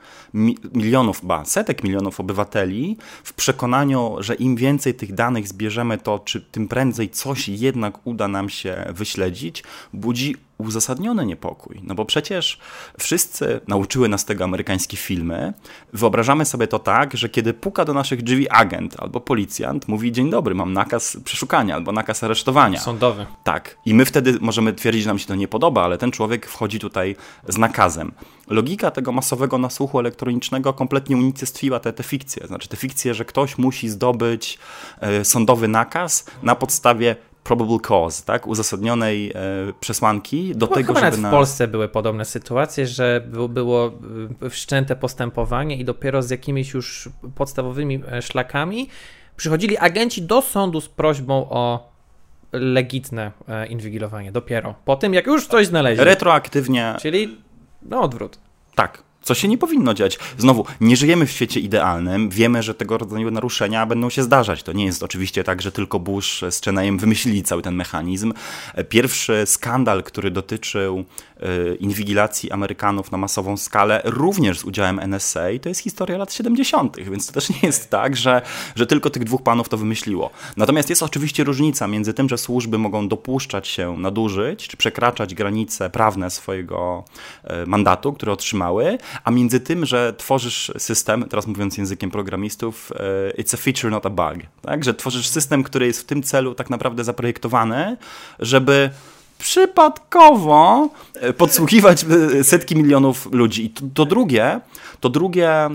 milionów, ba, setek milionów obywateli w przekonaniu, że im więcej tych danych zbierzemy, to czy tym prędzej coś jednak uda nam się wyśledzić, budzi uzasadniony niepokój. No bo przecież wszyscy nauczyły nas tego amerykańskie filmy. Wyobrażamy sobie to tak, że kiedy puka do naszych drzwi agent albo policjant, mówi dzień dobry, mam nakaz przeszukania albo nakaz aresztowania. Sądowy. Tak. I my wtedy możemy twierdzić, że nam się to nie podoba, ale ten człowiek wchodzi tutaj z nakazem. Logika tego masowego nasłuchu elektronicznego kompletnie unicestwiła te, te fikcje. Znaczy te fikcje, że ktoś musi zdobyć e, sądowy nakaz na podstawie probable cause, tak, uzasadnionej e, przesłanki do no tego, chyba żeby nawet w Polsce były podobne sytuacje, że było e, wszczęte postępowanie i dopiero z jakimiś już podstawowymi e, szlakami przychodzili agenci do sądu z prośbą o legitne inwigilowanie. Dopiero po tym, jak już coś znaleźli. Retroaktywnie. Czyli no odwrót. Tak, co się nie powinno dziać. Znowu, nie żyjemy w świecie idealnym, wiemy, że tego rodzaju naruszenia będą się zdarzać. To nie jest oczywiście tak, że tylko Bush z Chenejem wymyślili cały ten mechanizm. Pierwszy skandal, który dotyczył inwigilacji Amerykanów na masową skalę, również z udziałem NSA, to jest historia lat 70., więc to też nie jest tak, że, że tylko tych dwóch panów to wymyśliło. Natomiast jest oczywiście różnica między tym, że służby mogą dopuszczać się nadużyć, czy przekraczać granice prawne swojego y, mandatu, które otrzymały, a między tym, że tworzysz system, teraz mówiąc językiem programistów, e, it's a feature, not a bug, tak? że tworzysz system, który jest w tym celu tak naprawdę zaprojektowany, żeby przypadkowo e, podsłuchiwać e, setki milionów ludzi. I to, to drugie, to drugie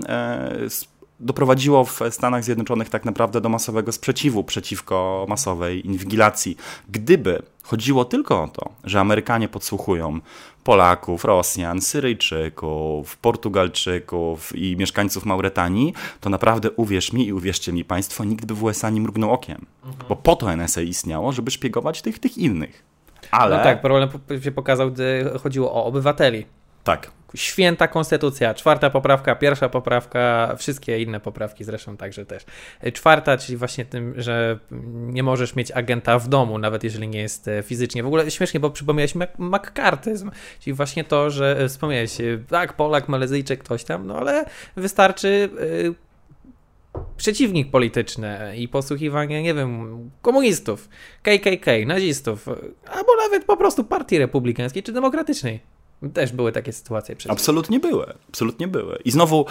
doprowadziło w Stanach Zjednoczonych tak naprawdę do masowego sprzeciwu przeciwko masowej inwigilacji. Gdyby chodziło tylko o to, że Amerykanie podsłuchują Polaków, Rosjan, Syryjczyków, Portugalczyków i mieszkańców Mauretanii, to naprawdę uwierz mi i uwierzcie mi Państwo, nikt by w USA nie mrugnął okiem. Mhm. Bo po to NSA istniało, żeby szpiegować tych, tych innych. Ale... No tak, problem się pokazał, gdy chodziło o obywateli. Tak święta konstytucja, czwarta poprawka, pierwsza poprawka, wszystkie inne poprawki zresztą także też. Czwarta, czyli właśnie tym, że nie możesz mieć agenta w domu, nawet jeżeli nie jest e, fizycznie. W ogóle śmiesznie, bo przypomniałeś makkartyzm, czyli właśnie to, że e, wspomniałeś, e, tak, Polak, Malezyjczyk, ktoś tam, no ale wystarczy przeciwnik polityczny i posłuchiwanie, nie wiem, komunistów, KKK, nazistów, albo nawet po prostu partii republikańskiej czy demokratycznej. Też były takie sytuacje. Przecież. Absolutnie były, absolutnie były. I znowu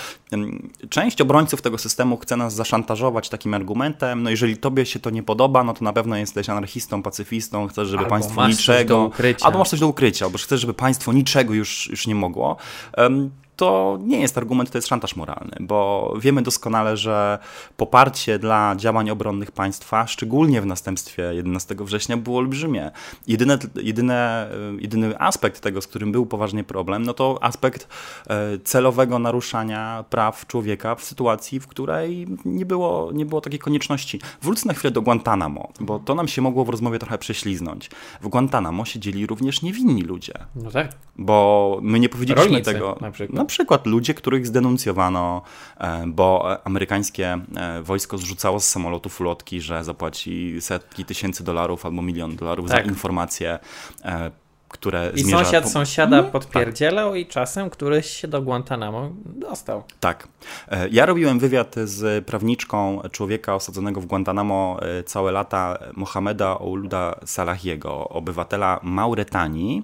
część obrońców tego systemu chce nas zaszantażować takim argumentem, no jeżeli tobie się to nie podoba, no to na pewno jesteś anarchistą, pacyfistą, chcesz, żeby albo państwo niczego... Albo masz coś do ukrycia, albo chcesz, żeby państwo niczego już, już nie mogło. Um, to nie jest argument, to jest szantaż moralny, bo wiemy doskonale, że poparcie dla działań obronnych państwa, szczególnie w następstwie 11 września, było olbrzymie. Jedyne, jedyne, jedyny aspekt tego, z którym był poważnie problem, no to aspekt e, celowego naruszania praw człowieka w sytuacji, w której nie było, nie było takiej konieczności. Wrócę na chwilę do Guantanamo, bo to nam się mogło w rozmowie trochę prześliznąć. W Guantanamo siedzieli również niewinni ludzie. No tak. Bo my nie powiedzieliśmy Rolnicy, tego. na przykład. Na przykład ludzie, których zdenuncjowano, e, bo amerykańskie e, wojsko zrzucało z samolotów ulotki, że zapłaci setki tysięcy dolarów albo milion dolarów Tak. za informacje, e, które I zmierza... sąsiad po- sąsiada Mhm, podpierdzielał i czasem któryś się do Guantanamo dostał. Tak. E, Ja robiłem wywiad z prawniczką człowieka osadzonego w Guantanamo e, całe lata, Mohameda Ouluda Salahiego, obywatela Mauretanii,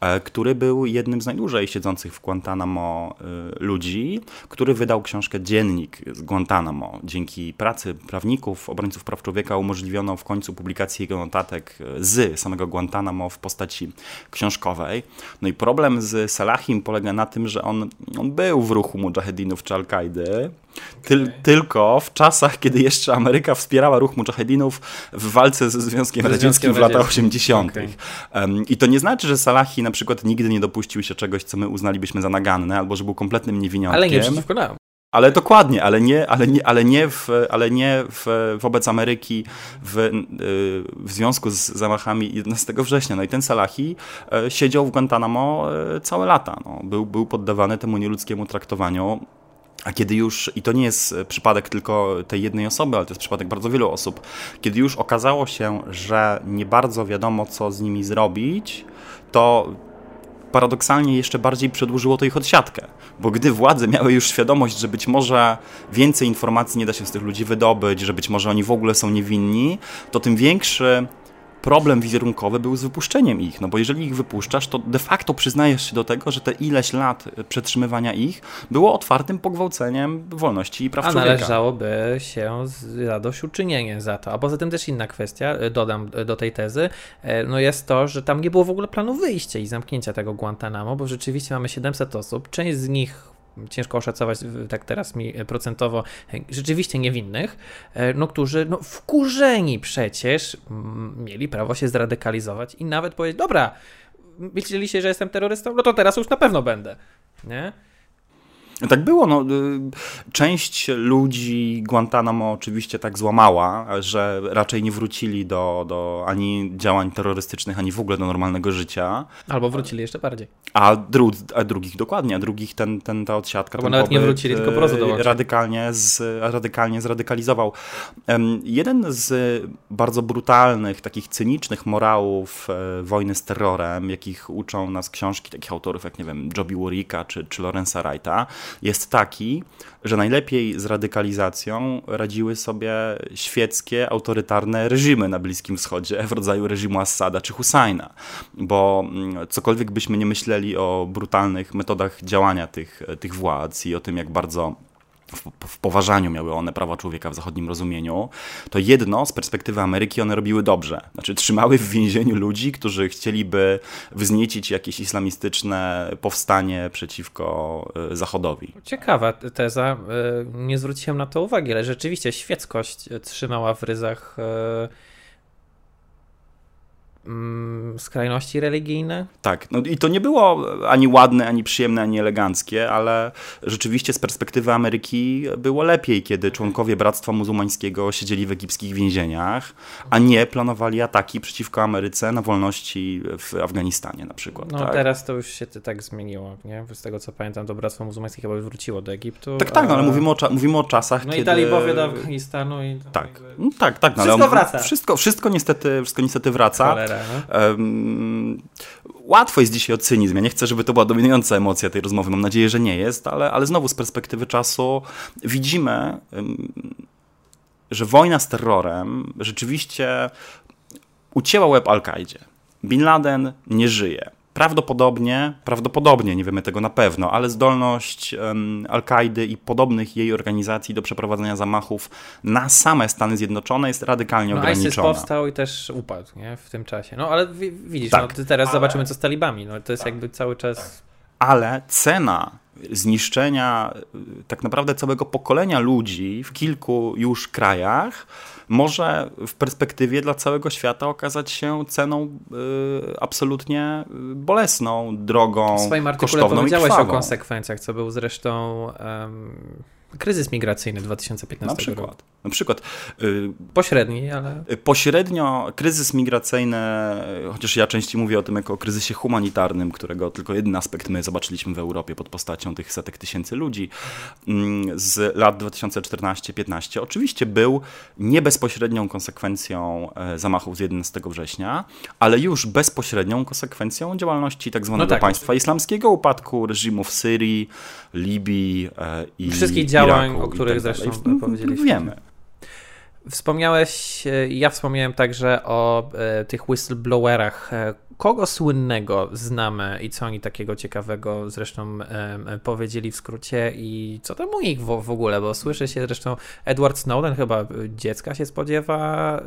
e, który był jednym z najdłużej siedzących w Guantanamo ludzi, który wydał książkę Dziennik z Guantanamo. Dzięki pracy prawników, obrońców praw człowieka umożliwiono w końcu publikację jego notatek z samego Guantanamo w postaci książkowej. No i problem z Salahim polega na tym, że on, on był w ruchu mujahedinów czy Al-Kaidy, tyl, tylko w czasach, kiedy jeszcze Ameryka wspierała ruch mujahedinów w walce ze Związkiem Radzieckim w latach Radzieckim. 80. Okej. Em, I to nie znaczy, że Salahi na przykład nigdy nie dopuścił się czegoś, co my uznalibyśmy za naganne, albo że był kompletnym niewiniątkiem. Ale nie przeciwko nam. Ale dokładnie, ale nie, ale nie, ale nie, w, ale nie w, wobec Ameryki w, y, w związku z zamachami 11 września. No i ten Salahi e, siedział w Guantanamo e, całe lata. No. Był, był poddawany temu nieludzkiemu traktowaniu. A kiedy już, i to nie jest przypadek tylko tej jednej osoby, ale to jest przypadek bardzo wielu osób, kiedy już okazało się, że nie bardzo wiadomo, co z nimi zrobić, to paradoksalnie jeszcze bardziej przedłużyło to ich odsiadkę. Bo gdy władze miały już świadomość, że być może więcej informacji nie da się z tych ludzi wydobyć, że być może oni w ogóle są niewinni, to tym większy problem wizerunkowy był z wypuszczeniem ich. No bo jeżeli ich wypuszczasz, to de facto przyznajesz się do tego, że te ileś lat przetrzymywania ich było otwartym pogwałceniem wolności i praw A człowieka. należałoby się zadośćuczynienie za to. A poza tym też inna kwestia, y, dodam y, do tej tezy, e, no jest to, że tam nie było w ogóle planu wyjścia i zamknięcia tego Guantanamo, bo rzeczywiście mamy 700 osób, część z nich ciężko oszacować tak teraz mi e, procentowo, e, rzeczywiście niewinnych, e, no którzy no wkurzeni przecież mm, mieli prawo się zradykalizować i nawet powiedzieć, dobra, myśleliście, że jestem terrorystą, no to teraz już na pewno będę, nie? Tak było. No, y, część ludzi Guantanamo oczywiście tak złamała, że raczej nie wrócili do, do ani działań terrorystycznych, ani w ogóle do normalnego życia. Albo wrócili jeszcze bardziej. A, dru, a drugich dokładnie, a drugich ten, ten, ta odsiadka, Albo nawet nie wrócili, tylko po prostu dołączyli. radykalnie, z, radykalnie zradykalizował. Jeden z bardzo brutalnych, takich cynicznych morałów e, wojny z terrorem, jakich uczą nas książki takich autorów jak, nie wiem, Joby Warricka czy, czy Lorenza Wrighta, jest taki, że najlepiej z radykalizacją radziły sobie świeckie, autorytarne reżimy na Bliskim Wschodzie w rodzaju reżimu Assada czy Husajna, bo mm, cokolwiek byśmy nie myśleli o brutalnych metodach działania tych, tych władz i o tym, jak bardzo w, w poważaniu miały one prawa człowieka w zachodnim rozumieniu, to jedno z perspektywy Ameryki one robiły dobrze. Znaczy trzymały w więzieniu ludzi, którzy chcieliby wzniecić jakieś islamistyczne powstanie przeciwko e, Zachodowi. Ciekawa teza, y, nie zwróciłem na to uwagi, ale rzeczywiście świeckość trzymała w ryzach y, skrajności religijne. Tak, no i to nie było ani ładne, ani przyjemne, ani eleganckie, ale rzeczywiście z perspektywy Ameryki było lepiej, kiedy członkowie Bractwa Muzułmańskiego siedzieli w egipskich więzieniach, a nie planowali ataki przeciwko Ameryce na wolności w Afganistanie na przykład. No tak? teraz to już się tak zmieniło, nie? Z tego co pamiętam, to Bractwo Muzułmańskie chyba już wróciło do Egiptu. tak, tak, no, ale a- mówimy o, mówimy o czasach, No kiedy... i talibowie do Afganistanu i... Tak, no, tak, tak. No, ale Wszystko on- wraca. Wszystko, wszystko, niestety, wszystko niestety wraca. Cholera, łatwo jest dzisiaj o cynizm. Ja nie chcę, żeby to była dominująca emocja tej rozmowy. Mam nadzieję, że nie jest, ale, ale znowu z perspektywy czasu widzimy, że wojna z terrorem rzeczywiście ucięła łeb Al-Kaidzie. Bin Laden nie żyje. Prawdopodobnie, prawdopodobnie, nie wiemy tego na pewno, ale zdolność um, Al-Kaidy i podobnych jej organizacji do przeprowadzenia zamachów na same Stany Zjednoczone jest radykalnie No ISIS ograniczona. powstał i też upadł, nie? W tym czasie. No ale wi- widzisz, Tak. no, ty teraz zobaczymy co z talibami. No to jest jakby cały czas... ale cena zniszczenia tak naprawdę całego pokolenia ludzi w kilku już krajach może w perspektywie dla całego świata okazać się ceną y, absolutnie bolesną, drogą, W swoim artykule kosztowną powiedziałeś i o konsekwencjach, co był zresztą um, kryzys migracyjny 2015 Na roku. przykład. Na przykład y, Pośredni, ale Pośrednio kryzys migracyjny, chociaż ja częściej mówię o tym jako o kryzysie humanitarnym, którego tylko jeden aspekt my zobaczyliśmy w Europie pod postacią tych setek tysięcy ludzi mm, z lat 2014-15, oczywiście był nie bezpośrednią konsekwencją e, zamachów z 11 września, ale już bezpośrednią konsekwencją działalności tak zwanego No tak. państwa islamskiego, upadku reżimu w Syrii, Libii e, i Wszystkich działań, Iraku o których tak dalej. zresztą powiedzieliśmy. Wiemy. Wspomniałeś, e, ja wspomniałem także o e, tych whistleblowerach. E, Kogo słynnego znamy i co oni takiego ciekawego zresztą powiedzieli w skrócie i co tam u nich w, ogóle, bo słyszy się zresztą Edward Snowden chyba dziecka się spodziewa.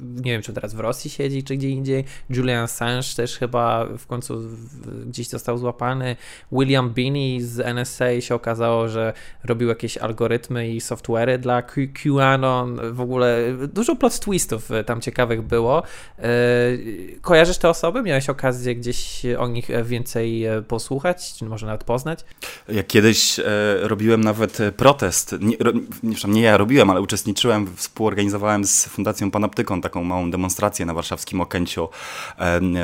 Nie wiem, czy teraz w Rosji siedzi, czy gdzie indziej. Julian Assange też chyba w końcu gdzieś został złapany. William Binney z NSA się okazało, że robił jakieś algorytmy i software'y dla Q- QAnon. W ogóle dużo plot twistów e, tam ciekawych było. E, Kojarzysz te osoby? Miałeś okazję gdzieś o nich więcej e, posłuchać, czy może nawet poznać? Ja kiedyś robiłem nawet protest. Nie, nie, nie ja robiłem, ale uczestniczyłem, współorganizowałem z Fundacją Panoptykon taką małą demonstrację na warszawskim Okęciu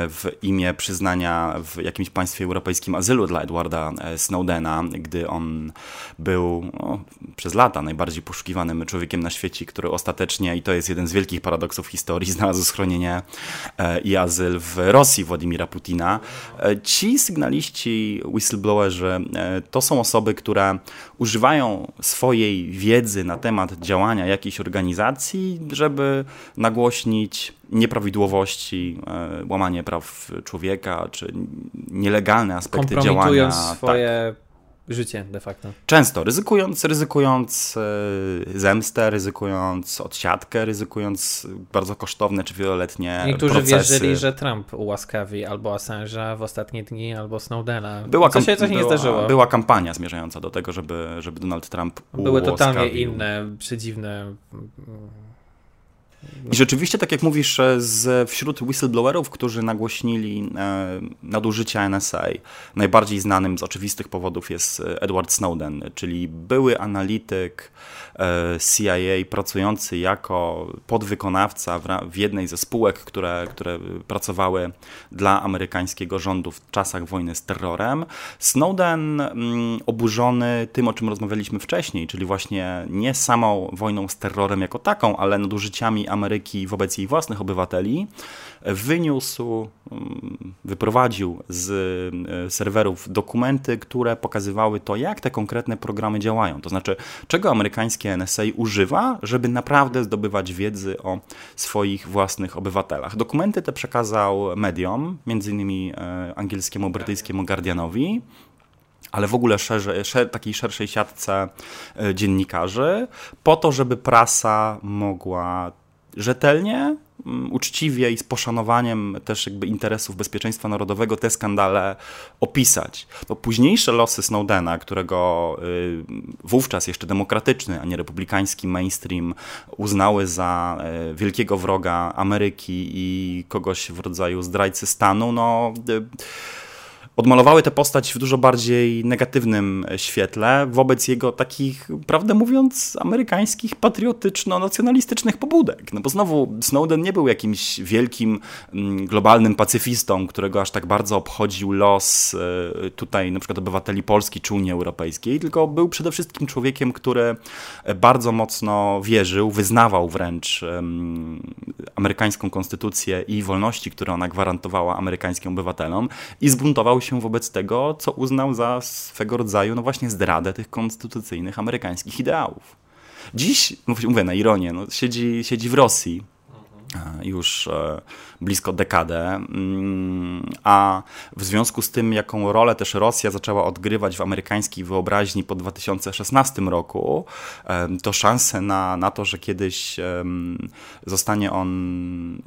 w imię przyznania w jakimś państwie europejskim azylu dla Edwarda e, Snowdena, gdy on był no, przez lata najbardziej poszukiwanym człowiekiem na świecie, który ostatecznie, i to jest jeden z wielkich paradoksów historii, znalazł schronienie e, i azyl w Rosji Władimira Putina. E, Ci sygnaliści, whistleblowerzy, to są osoby, które używają swojej wiedzy na temat działania jakiejś organizacji, żeby nagłośnić nieprawidłowości, e, łamanie praw człowieka, czy nielegalne aspekty działania. Kompromitując Tak. Życie de facto. Często ryzykując, ryzykując e, zemstę, ryzykując odsiadkę, ryzykując bardzo kosztowne czy wieloletnie Niektórzy procesy. wierzyli, że Trump ułaskawi albo Assange'a w ostatnie dni, albo Snowdena. Była, co się, co się nie zdarzyło. Była kampania zmierzająca do tego, żeby, żeby Donald Trump Były totalnie ułaskawił. inne, przedziwne. I rzeczywiście, tak jak mówisz, e, z, wśród whistleblowerów, którzy nagłośnili e, nadużycia NSA, najbardziej znanym z oczywistych powodów jest e, Edward Snowden, czyli były analityk CIA pracujący jako podwykonawca w jednej ze spółek, które, które pracowały dla amerykańskiego rządu w czasach wojny z terrorem. Snowden, mm, oburzony tym, o czym rozmawialiśmy wcześniej, czyli właśnie nie samą wojną z terrorem jako taką, ale nadużyciami Ameryki wobec jej własnych obywateli, wyniósł, mm, wyprowadził z e, serwerów dokumenty, które pokazywały to, jak te konkretne programy działają. To znaczy, czego amerykańskie NSA używa, żeby naprawdę zdobywać wiedzy o swoich własnych obywatelach. Dokumenty te przekazał mediom, innymi e, angielskiemu, brytyjskiemu Guardianowi, ale w ogóle szer, takiej szerszej siatce e, dziennikarzy, po to, żeby prasa mogła rzetelnie, uczciwie i z poszanowaniem też jakby interesów bezpieczeństwa narodowego te skandale opisać. To późniejsze losy Snowdena, którego y, wówczas jeszcze demokratyczny, a nie republikański mainstream uznały za y, wielkiego wroga Ameryki i kogoś w rodzaju zdrajcy stanu, no y, odmalowały tę postać w dużo bardziej negatywnym świetle wobec jego takich, prawdę mówiąc, amerykańskich, patriotyczno-nacjonalistycznych pobudek. No bo znowu Snowden nie był jakimś wielkim, mm, globalnym pacyfistą, którego aż tak bardzo obchodził los e, tutaj na przykład obywateli Polski czy Unii Europejskiej, tylko był przede wszystkim człowiekiem, który bardzo mocno wierzył, wyznawał wręcz amerykańską konstytucję i wolności, które ona gwarantowała amerykańskim obywatelom i zbuntował się wobec tego, co uznał za swego rodzaju, no właśnie zdradę tych konstytucyjnych amerykańskich ideałów. Dziś, mówię na ironię, no, siedzi, siedzi w Rosji e, już e, blisko dekadę, mm, a w związku z tym, jaką rolę też Rosja zaczęła odgrywać w amerykańskiej wyobraźni po 2016 roku, em, to szanse na, na to, że kiedyś zostanie on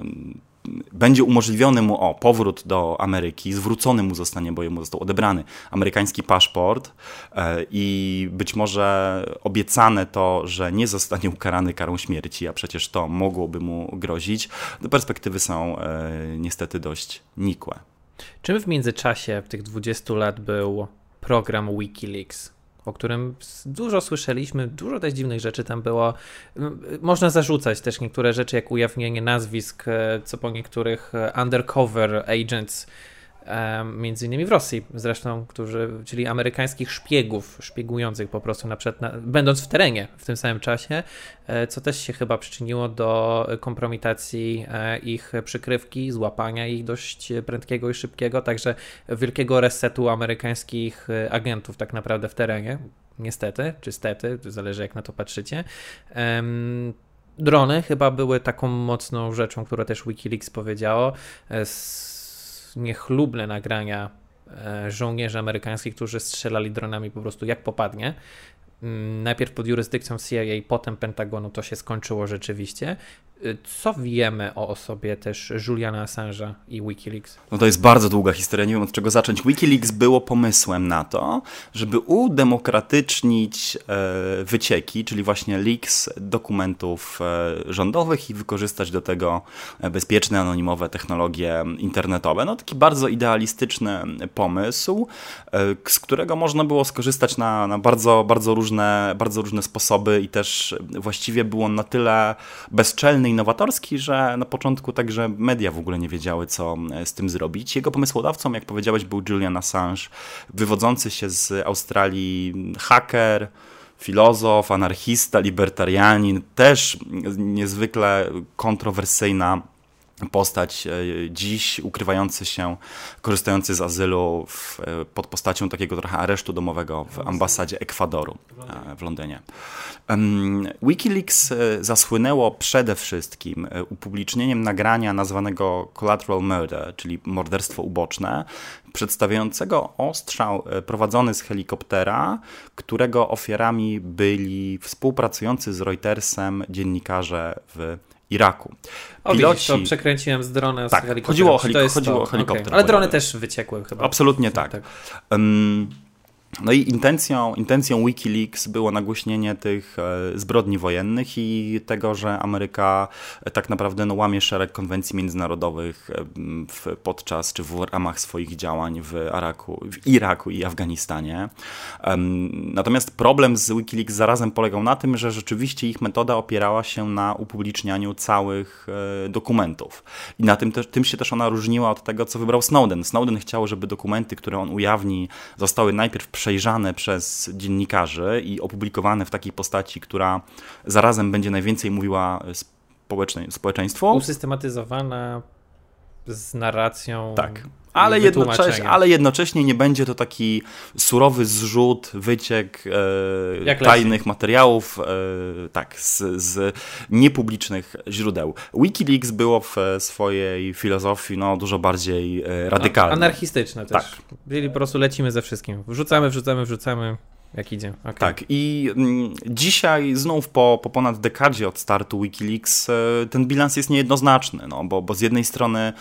będzie umożliwiony mu o powrót do Ameryki, zwrócony mu zostanie, bo jemu został odebrany amerykański paszport e, i być może obiecane to, że nie zostanie ukarany karą śmierci, a przecież to mogłoby mu grozić, perspektywy są e, niestety dość nikłe. Czym w międzyczasie tych 20 lat był program Wikileaks? O którym dużo słyszeliśmy, dużo też dziwnych rzeczy tam było. Można zarzucać też niektóre rzeczy, jak ujawnienie nazwisk, e, co po niektórych e, undercover agents między innymi w Rosji. Zresztą, którzy, czyli amerykańskich szpiegów, szpiegujących po prostu na przykład, na, będąc w terenie w tym samym czasie, e, co też się chyba przyczyniło do kompromitacji e, ich przykrywki, złapania ich dość prędkiego i szybkiego, także wielkiego resetu amerykańskich e, agentów tak naprawdę w terenie, niestety, czy stety, zależy jak na to patrzycie. Drony chyba były taką mocną rzeczą, którą też Wikileaks powiedziało niechlubne nagrania e, żołnierzy amerykańskich, którzy strzelali dronami po prostu jak popadnie. Mm, najpierw pod jurysdykcją CIA, potem Pentagonu to się skończyło rzeczywiście. Y, co wiemy o osobie też Juliana Assange'a i Wikileaks? No to jest bardzo długa historia, nie wiem od czego zacząć. Wikileaks było pomysłem na to, żeby udemokratycznić e, wycieki, czyli właśnie leaks dokumentów e, rządowych i wykorzystać do tego bezpieczne, anonimowe technologie internetowe. No taki bardzo idealistyczny pomysł, e, z którego można było skorzystać na, na bardzo, bardzo, różne, bardzo różne sposoby i też właściwie był on na tyle bezczelny innowatorski, że na początku także media w ogóle nie wiedziały, co e, z tym zrobić. Jego pomysłodawcą, jak powiedziałeś, był Julian Assange, wywodzący się z Australii haker, filozof, anarchista, libertarianin, też niezwykle kontrowersyjna postać e, dziś ukrywający się, korzystający z azylu w, e, pod postacią takiego trochę aresztu domowego w ambasadzie Ekwadoru w Londynie. Wikileaks e, zasłynęło przede wszystkim upublicznieniem nagrania nazwanego Collateral Murder, czyli morderstwo uboczne, przedstawiającego ostrzał prowadzony z helikoptera, którego ofiarami byli współpracujący z Reutersem dziennikarze w Iraku. Piloci... O, to przekręciłem z drona tak, z helikoptera. Chodziło o, helik chodziło o helikopter. Okay. Ale drony też wyciekły chyba. Absolutnie tak. tak. Um, no i intencją, intencją Wikileaks było nagłośnienie tych e, zbrodni wojennych i tego, że Ameryka e, tak naprawdę no, łamie szereg konwencji międzynarodowych e, w, podczas czy w ramach swoich działań w, Araku, w Iraku i Afganistanie. Natomiast problem z Wikileaks zarazem polegał na tym, że rzeczywiście ich metoda opierała się na upublicznianiu całych dokumentów. I na tym, też, tym się też ona różniła od tego, co wybrał Snowden. Snowden chciał, żeby dokumenty, które on ujawni, zostały najpierw przejrzane przez dziennikarzy i opublikowane w takiej postaci, która zarazem będzie najwięcej mówiła społeczeństwu. Usystematyzowana z narracją. Tak. Ale jednocześnie, ale jednocześnie nie będzie to taki surowy zrzut, wyciek e, tajnych materiałów e, tak, z, z, niepublicznych źródeł. Wikileaks było w swojej filozofii no, dużo bardziej e, radykalne. Anarchistyczne też. Tak. Byli po prostu lecimy ze wszystkim. Wrzucamy, wrzucamy, wrzucamy. Jak idzie. Okay. Tak, i mm, dzisiaj znów po, po ponad dekadzie od startu Wikileaks e, ten bilans jest niejednoznaczny, no, bo, bo z jednej strony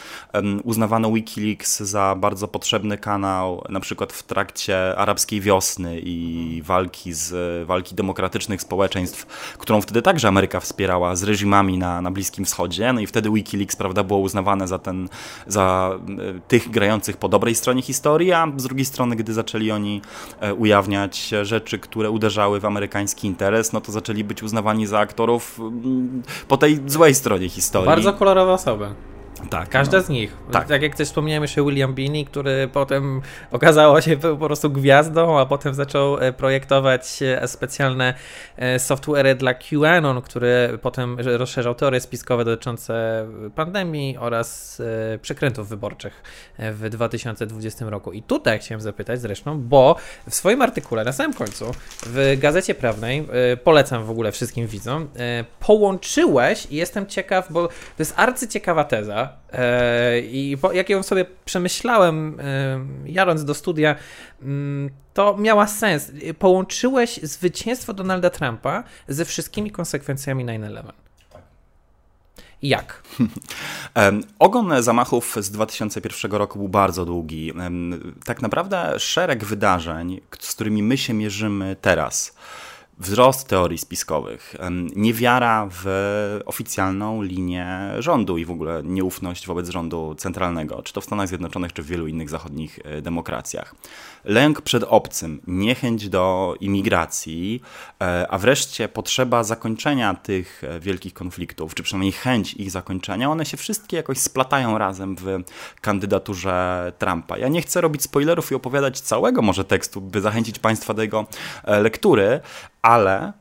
uznawano Wikileaks za bardzo potrzebny kanał, na przykład w trakcie arabskiej wiosny i walki z walki demokratycznych społeczeństw, którą wtedy także Ameryka wspierała z reżimami na, na Bliskim Wschodzie, no i wtedy Wikileaks, prawda, było uznawane za ten, za e, tych grających po dobrej stronie historii, a z drugiej strony, gdy zaczęli oni e, rzeczy, które uderzały w amerykański interes, no to zaczęli być uznawani za aktorów mm, po tej złej stronie historii. Bardzo kolorowe osoby. Tak, Każda no. z nich. Tak. tak jak też wspomniałem jeszcze William Beanie, który potem okazało się po prostu gwiazdą, a potem zaczął e, projektować e, specjalne e, software dla QAnon, który potem rozszerzał teorie spiskowe dotyczące pandemii oraz przekrętów wyborczych w 2020 roku. I tutaj chciałem zapytać zresztą, bo w swoim artykule na samym końcu w Gazecie Prawnej, polecam w ogóle wszystkim widzom, połączyłeś i jestem ciekaw, bo to jest arcyciekawa teza, I po, jak ją sobie przemyślałem, e, jadąc do studia, mm, to miała sens. Połączyłeś zwycięstwo Donalda Trumpa ze wszystkimi konsekwencjami 9-11. Jak? Ogon zamachów z 2001 roku był bardzo długi. Tak naprawdę szereg wydarzeń, z którymi my się mierzymy teraz, wzrost teorii spiskowych, niewiara w oficjalną linię rządu i w ogóle nieufność wobec rządu centralnego, czy to w Stanach Zjednoczonych, czy w wielu innych zachodnich e, demokracjach. Lęk przed obcym, niechęć do imigracji, e, a wreszcie potrzeba zakończenia tych e, wielkich konfliktów, czy przynajmniej chęć ich zakończenia, one się wszystkie jakoś splatają razem w kandydaturze Trumpa. Ja nie chcę robić spoilerów i opowiadać całego może tekstu, by zachęcić Państwa do jego lektury, ale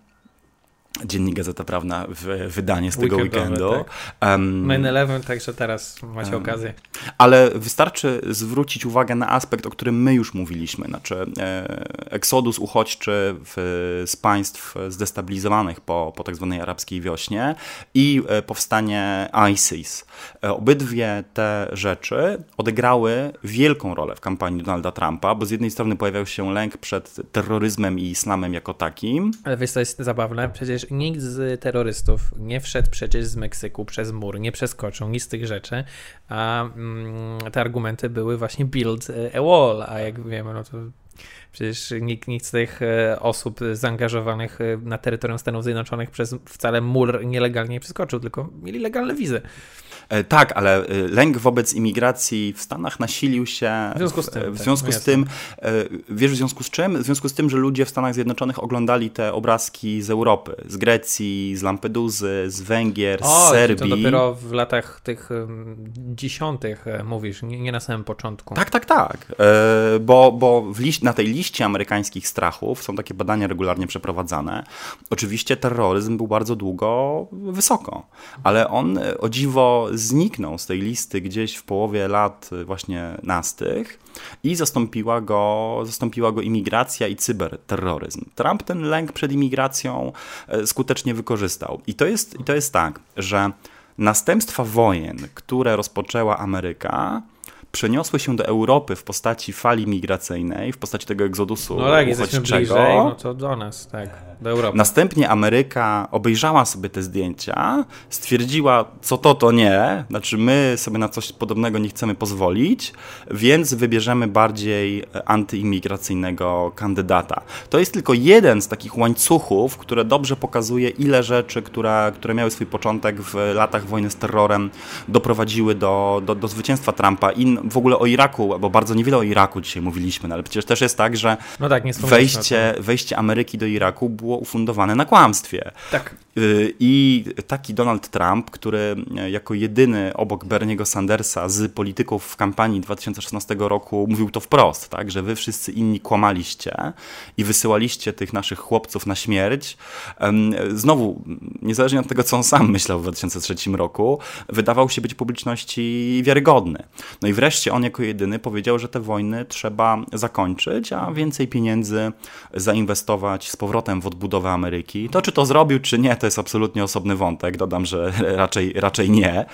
Dziennik Gazeta Prawna, w, wydanie z tego weekendu. Tak. Um, Main Eleven, także teraz macie um, okazję. Ale wystarczy zwrócić uwagę na aspekt, o którym my już mówiliśmy, znaczy e, eksodus uchodźczy w, z państw zdestabilizowanych po, po tak zwanej arabskiej wiośnie i e, powstanie ISIS. E, obydwie te rzeczy odegrały wielką rolę w kampanii Donalda Trumpa, bo z jednej strony pojawiał się lęk przed terroryzmem i islamem jako takim. Ale wiesz, to jest zabawne, przecież nikt z terrorystów nie wszedł przecież z Meksyku przez mur, nie przeskoczył nic z tych rzeczy, a mm, te argumenty były właśnie build a wall, a jak wiemy, no to Przecież nikt, nikt z tych e, osób zaangażowanych e, na terytorium Stanów Zjednoczonych przez wcale mur nielegalnie nie przeskoczył, tylko mieli legalne wizy. E, tak, ale lęk wobec imigracji w Stanach nasilił się w związku z tym. W tak, związku tak, z tym wiesz w związku z czym? W związku z tym, że ludzie w Stanach Zjednoczonych oglądali te obrazki z Europy, z Grecji, z Lampeduzy, z Węgier, o, z Serbii. to dopiero w latach tych dziesiątych mówisz, nie, nie, na samym początku. Tak, tak, tak. Bo, bo liść, na tej liście amerykańskich strachów są takie badania regularnie przeprowadzane. Oczywiście terroryzm był bardzo długo wysoko, ale on o dziwo zniknął z tej listy gdzieś w połowie lat właśnie nastych i zastąpiła go, zastąpiła go imigracja i cyberterroryzm. Trump ten lęk przed imigracją e, skutecznie wykorzystał. I to jest, i to jest tak, że następstwa wojen, które rozpoczęła Ameryka, przeniosły się do Europy w postaci fali migracyjnej, w postaci tego egzodusu no tak, uchodźczego. Bliżej, no to do nas, tak, do Europy. Następnie Ameryka obejrzała sobie te zdjęcia, stwierdziła, co to, to nie, znaczy my sobie na coś podobnego nie chcemy pozwolić, więc wybierzemy bardziej antyimigracyjnego kandydata. To jest tylko jeden z takich łańcuchów, które dobrze pokazuje, ile rzeczy, które, które miały swój początek w latach wojny z terrorem, doprowadziły do, do, do zwycięstwa Trumpa. I w ogóle o Iraku, bo bardzo niewiele o Iraku dzisiaj mówiliśmy, no ale przecież też jest tak, że no tak, wejście, wejście Ameryki do Iraku było ufundowane na kłamstwie. Tak. Y, I taki Donald Trump, który jako jedyny obok Berniego Sandersa z polityków w kampanii 2016 roku mówił to wprost, tak, że wy wszyscy inni kłamaliście i wysyłaliście tych naszych chłopców na śmierć. Znowu, niezależnie od tego, co on sam myślał w 2003 roku, wydawał się być publiczności wiarygodny. No i wreszcie on jako jedyny powiedział, że te wojny trzeba zakończyć, a więcej pieniędzy zainwestować z powrotem w odbudowę Ameryki. To czy to zrobił, czy nie, to jest absolutnie osobny wątek. Dodam, że raczej, raczej nie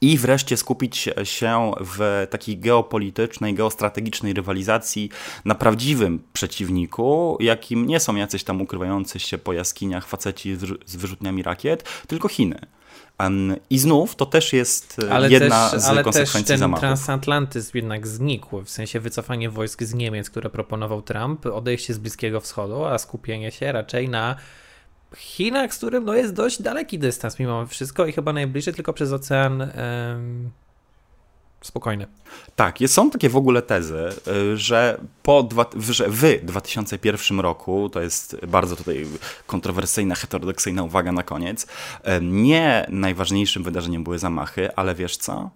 i wreszcie skupić się w takiej geopolitycznej, geostrategicznej rywalizacji na prawdziwym przeciwniku, jakim nie są jacyś tam ukrywający się po jaskiniach faceci z wyrzutniami rakiet, tylko Chiny. I znów to też jest e, ale jedna też, z ale konsekwencji też ten zamachów. transatlantyzm jednak znikł, w sensie wycofanie wojsk z Niemiec, które proponował Trump, odejście z Bliskiego Wschodu, a skupienie się raczej na Chinach, z którym no, jest dość daleki dystans mimo wszystko i chyba najbliżej tylko przez ocean spokojny. Tak, są takie w ogóle tezy, y, że, po dwa, że w 2001 roku, to jest bardzo tutaj kontrowersyjna, heterodoksyjna uwaga na koniec, nie najważniejszym wydarzeniem były zamachy, ale wiesz co?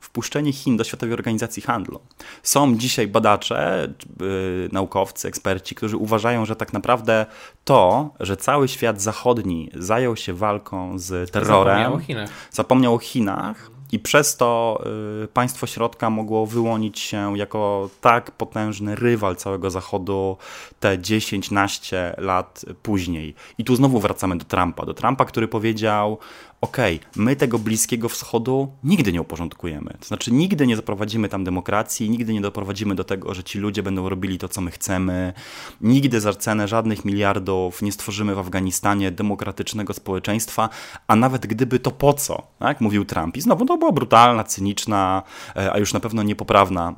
wpuszczenie Chin do Światowej Organizacji Handlu. Są dzisiaj badacze, yy, naukowcy, eksperci, którzy uważają, że tak naprawdę to, że cały świat zachodni zajął się walką z terrorem, zapomniał o Chinach, zapomniał o Chinach i przez to y, państwo środka mogło wyłonić się jako tak potężny rywal całego Zachodu te 10-15 lat później. I tu znowu wracamy do Trumpa. Do Trumpa, który powiedział: okej, okay, my tego Bliskiego Wschodu nigdy nie uporządkujemy. To znaczy, nigdy nie zaprowadzimy tam demokracji, nigdy nie doprowadzimy do tego, że ci ludzie będą robili to, co my chcemy. Nigdy za cenę żadnych miliardów nie stworzymy w Afganistanie demokratycznego społeczeństwa, a nawet gdyby to po co, tak? mówił Trump. I znowu to była brutalna, cyniczna, e, a już na pewno niepoprawna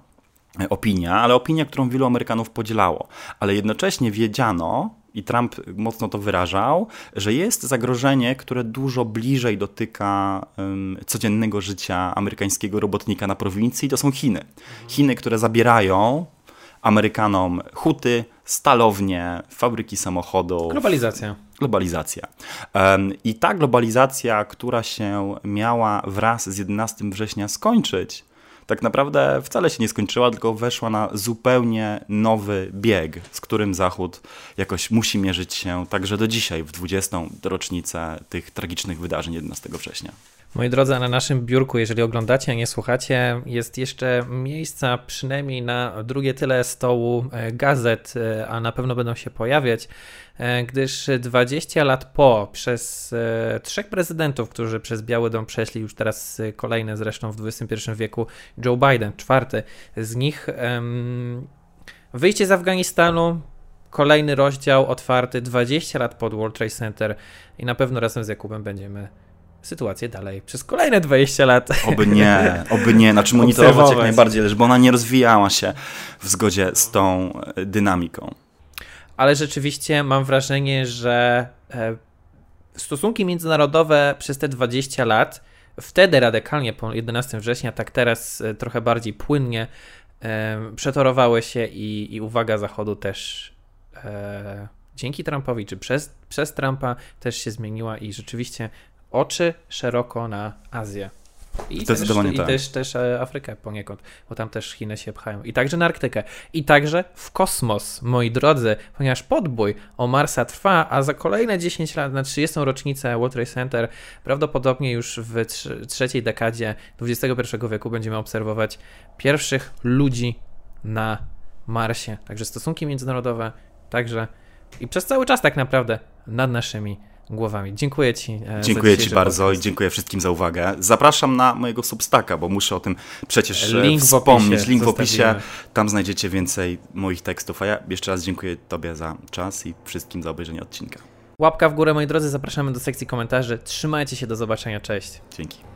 e, opinia, ale opinia, którą wielu Amerykanów podzielało. Ale jednocześnie wiedziano, i Trump mocno to wyrażał, że jest zagrożenie, które dużo bliżej dotyka um, codziennego życia amerykańskiego robotnika na prowincji, to są Chiny. Chiny, które zabierają Amerykanom huty, stalownie, fabryki samochodów. Globalizacja. Globalizacja. Um, I ta globalizacja, która się miała wraz z 11 września skończyć, tak naprawdę wcale się nie skończyła, tylko weszła na zupełnie nowy bieg, z którym Zachód jakoś musi mierzyć się także do dzisiaj, w 20. rocznicę tych tragicznych wydarzeń 11 września. Moi drodzy, na naszym biurku, jeżeli oglądacie, a nie słuchacie, jest jeszcze miejsca przynajmniej na drugie tyle stołu e, gazet, e, a na pewno będą się pojawiać, e, gdyż 20 lat po, przez trzech prezydentów, którzy przez Biały Dom przeszli, już teraz kolejny zresztą w XXI wieku, Joe Biden, czwarty z nich, wyjście z Afganistanu, kolejny rozdział otwarty 20 lat pod World Trade Center i na pewno razem z Jakubem będziemy sytuację dalej przez kolejne 20 lat. Oby nie, oby nie, znaczy monitorować jak najbardziej, żeby ona nie rozwijała się w zgodzie z tą e, dynamiką. Ale rzeczywiście mam wrażenie, że e, stosunki międzynarodowe przez te 20 lat, wtedy radykalnie po 11 września, tak teraz e, trochę bardziej płynnie przetorowały się i, i uwaga Zachodu też dzięki Trumpowi, czy przez, przez Trumpa też się zmieniła i rzeczywiście oczy szeroko na Azję. I, też, tak. i też, też e, Afrykę poniekąd, bo tam też Chiny się pchają. I także na Arktykę. I także w kosmos, moi drodzy, ponieważ podbój o Marsa trwa, a za kolejne 10 lat, na 30. rocznicę World Trade Center, prawdopodobnie już w trzeciej dekadzie XXI wieku będziemy obserwować pierwszych ludzi na Marsie. Także stosunki międzynarodowe, także i przez cały czas tak naprawdę nad naszymi głowami. Dziękuję Ci. E, dziękuję Ci bardzo podcast. i dziękuję wszystkim za uwagę. Zapraszam na mojego substaka, bo muszę o tym przecież Link wspomnieć. W Link w opisie. Tam znajdziecie więcej moich tekstów. A ja jeszcze raz dziękuję Tobie za czas i wszystkim za obejrzenie odcinka. Łapka w górę, moi drodzy. Zapraszamy do sekcji komentarzy. Trzymajcie się, do zobaczenia. Cześć. Dzięki.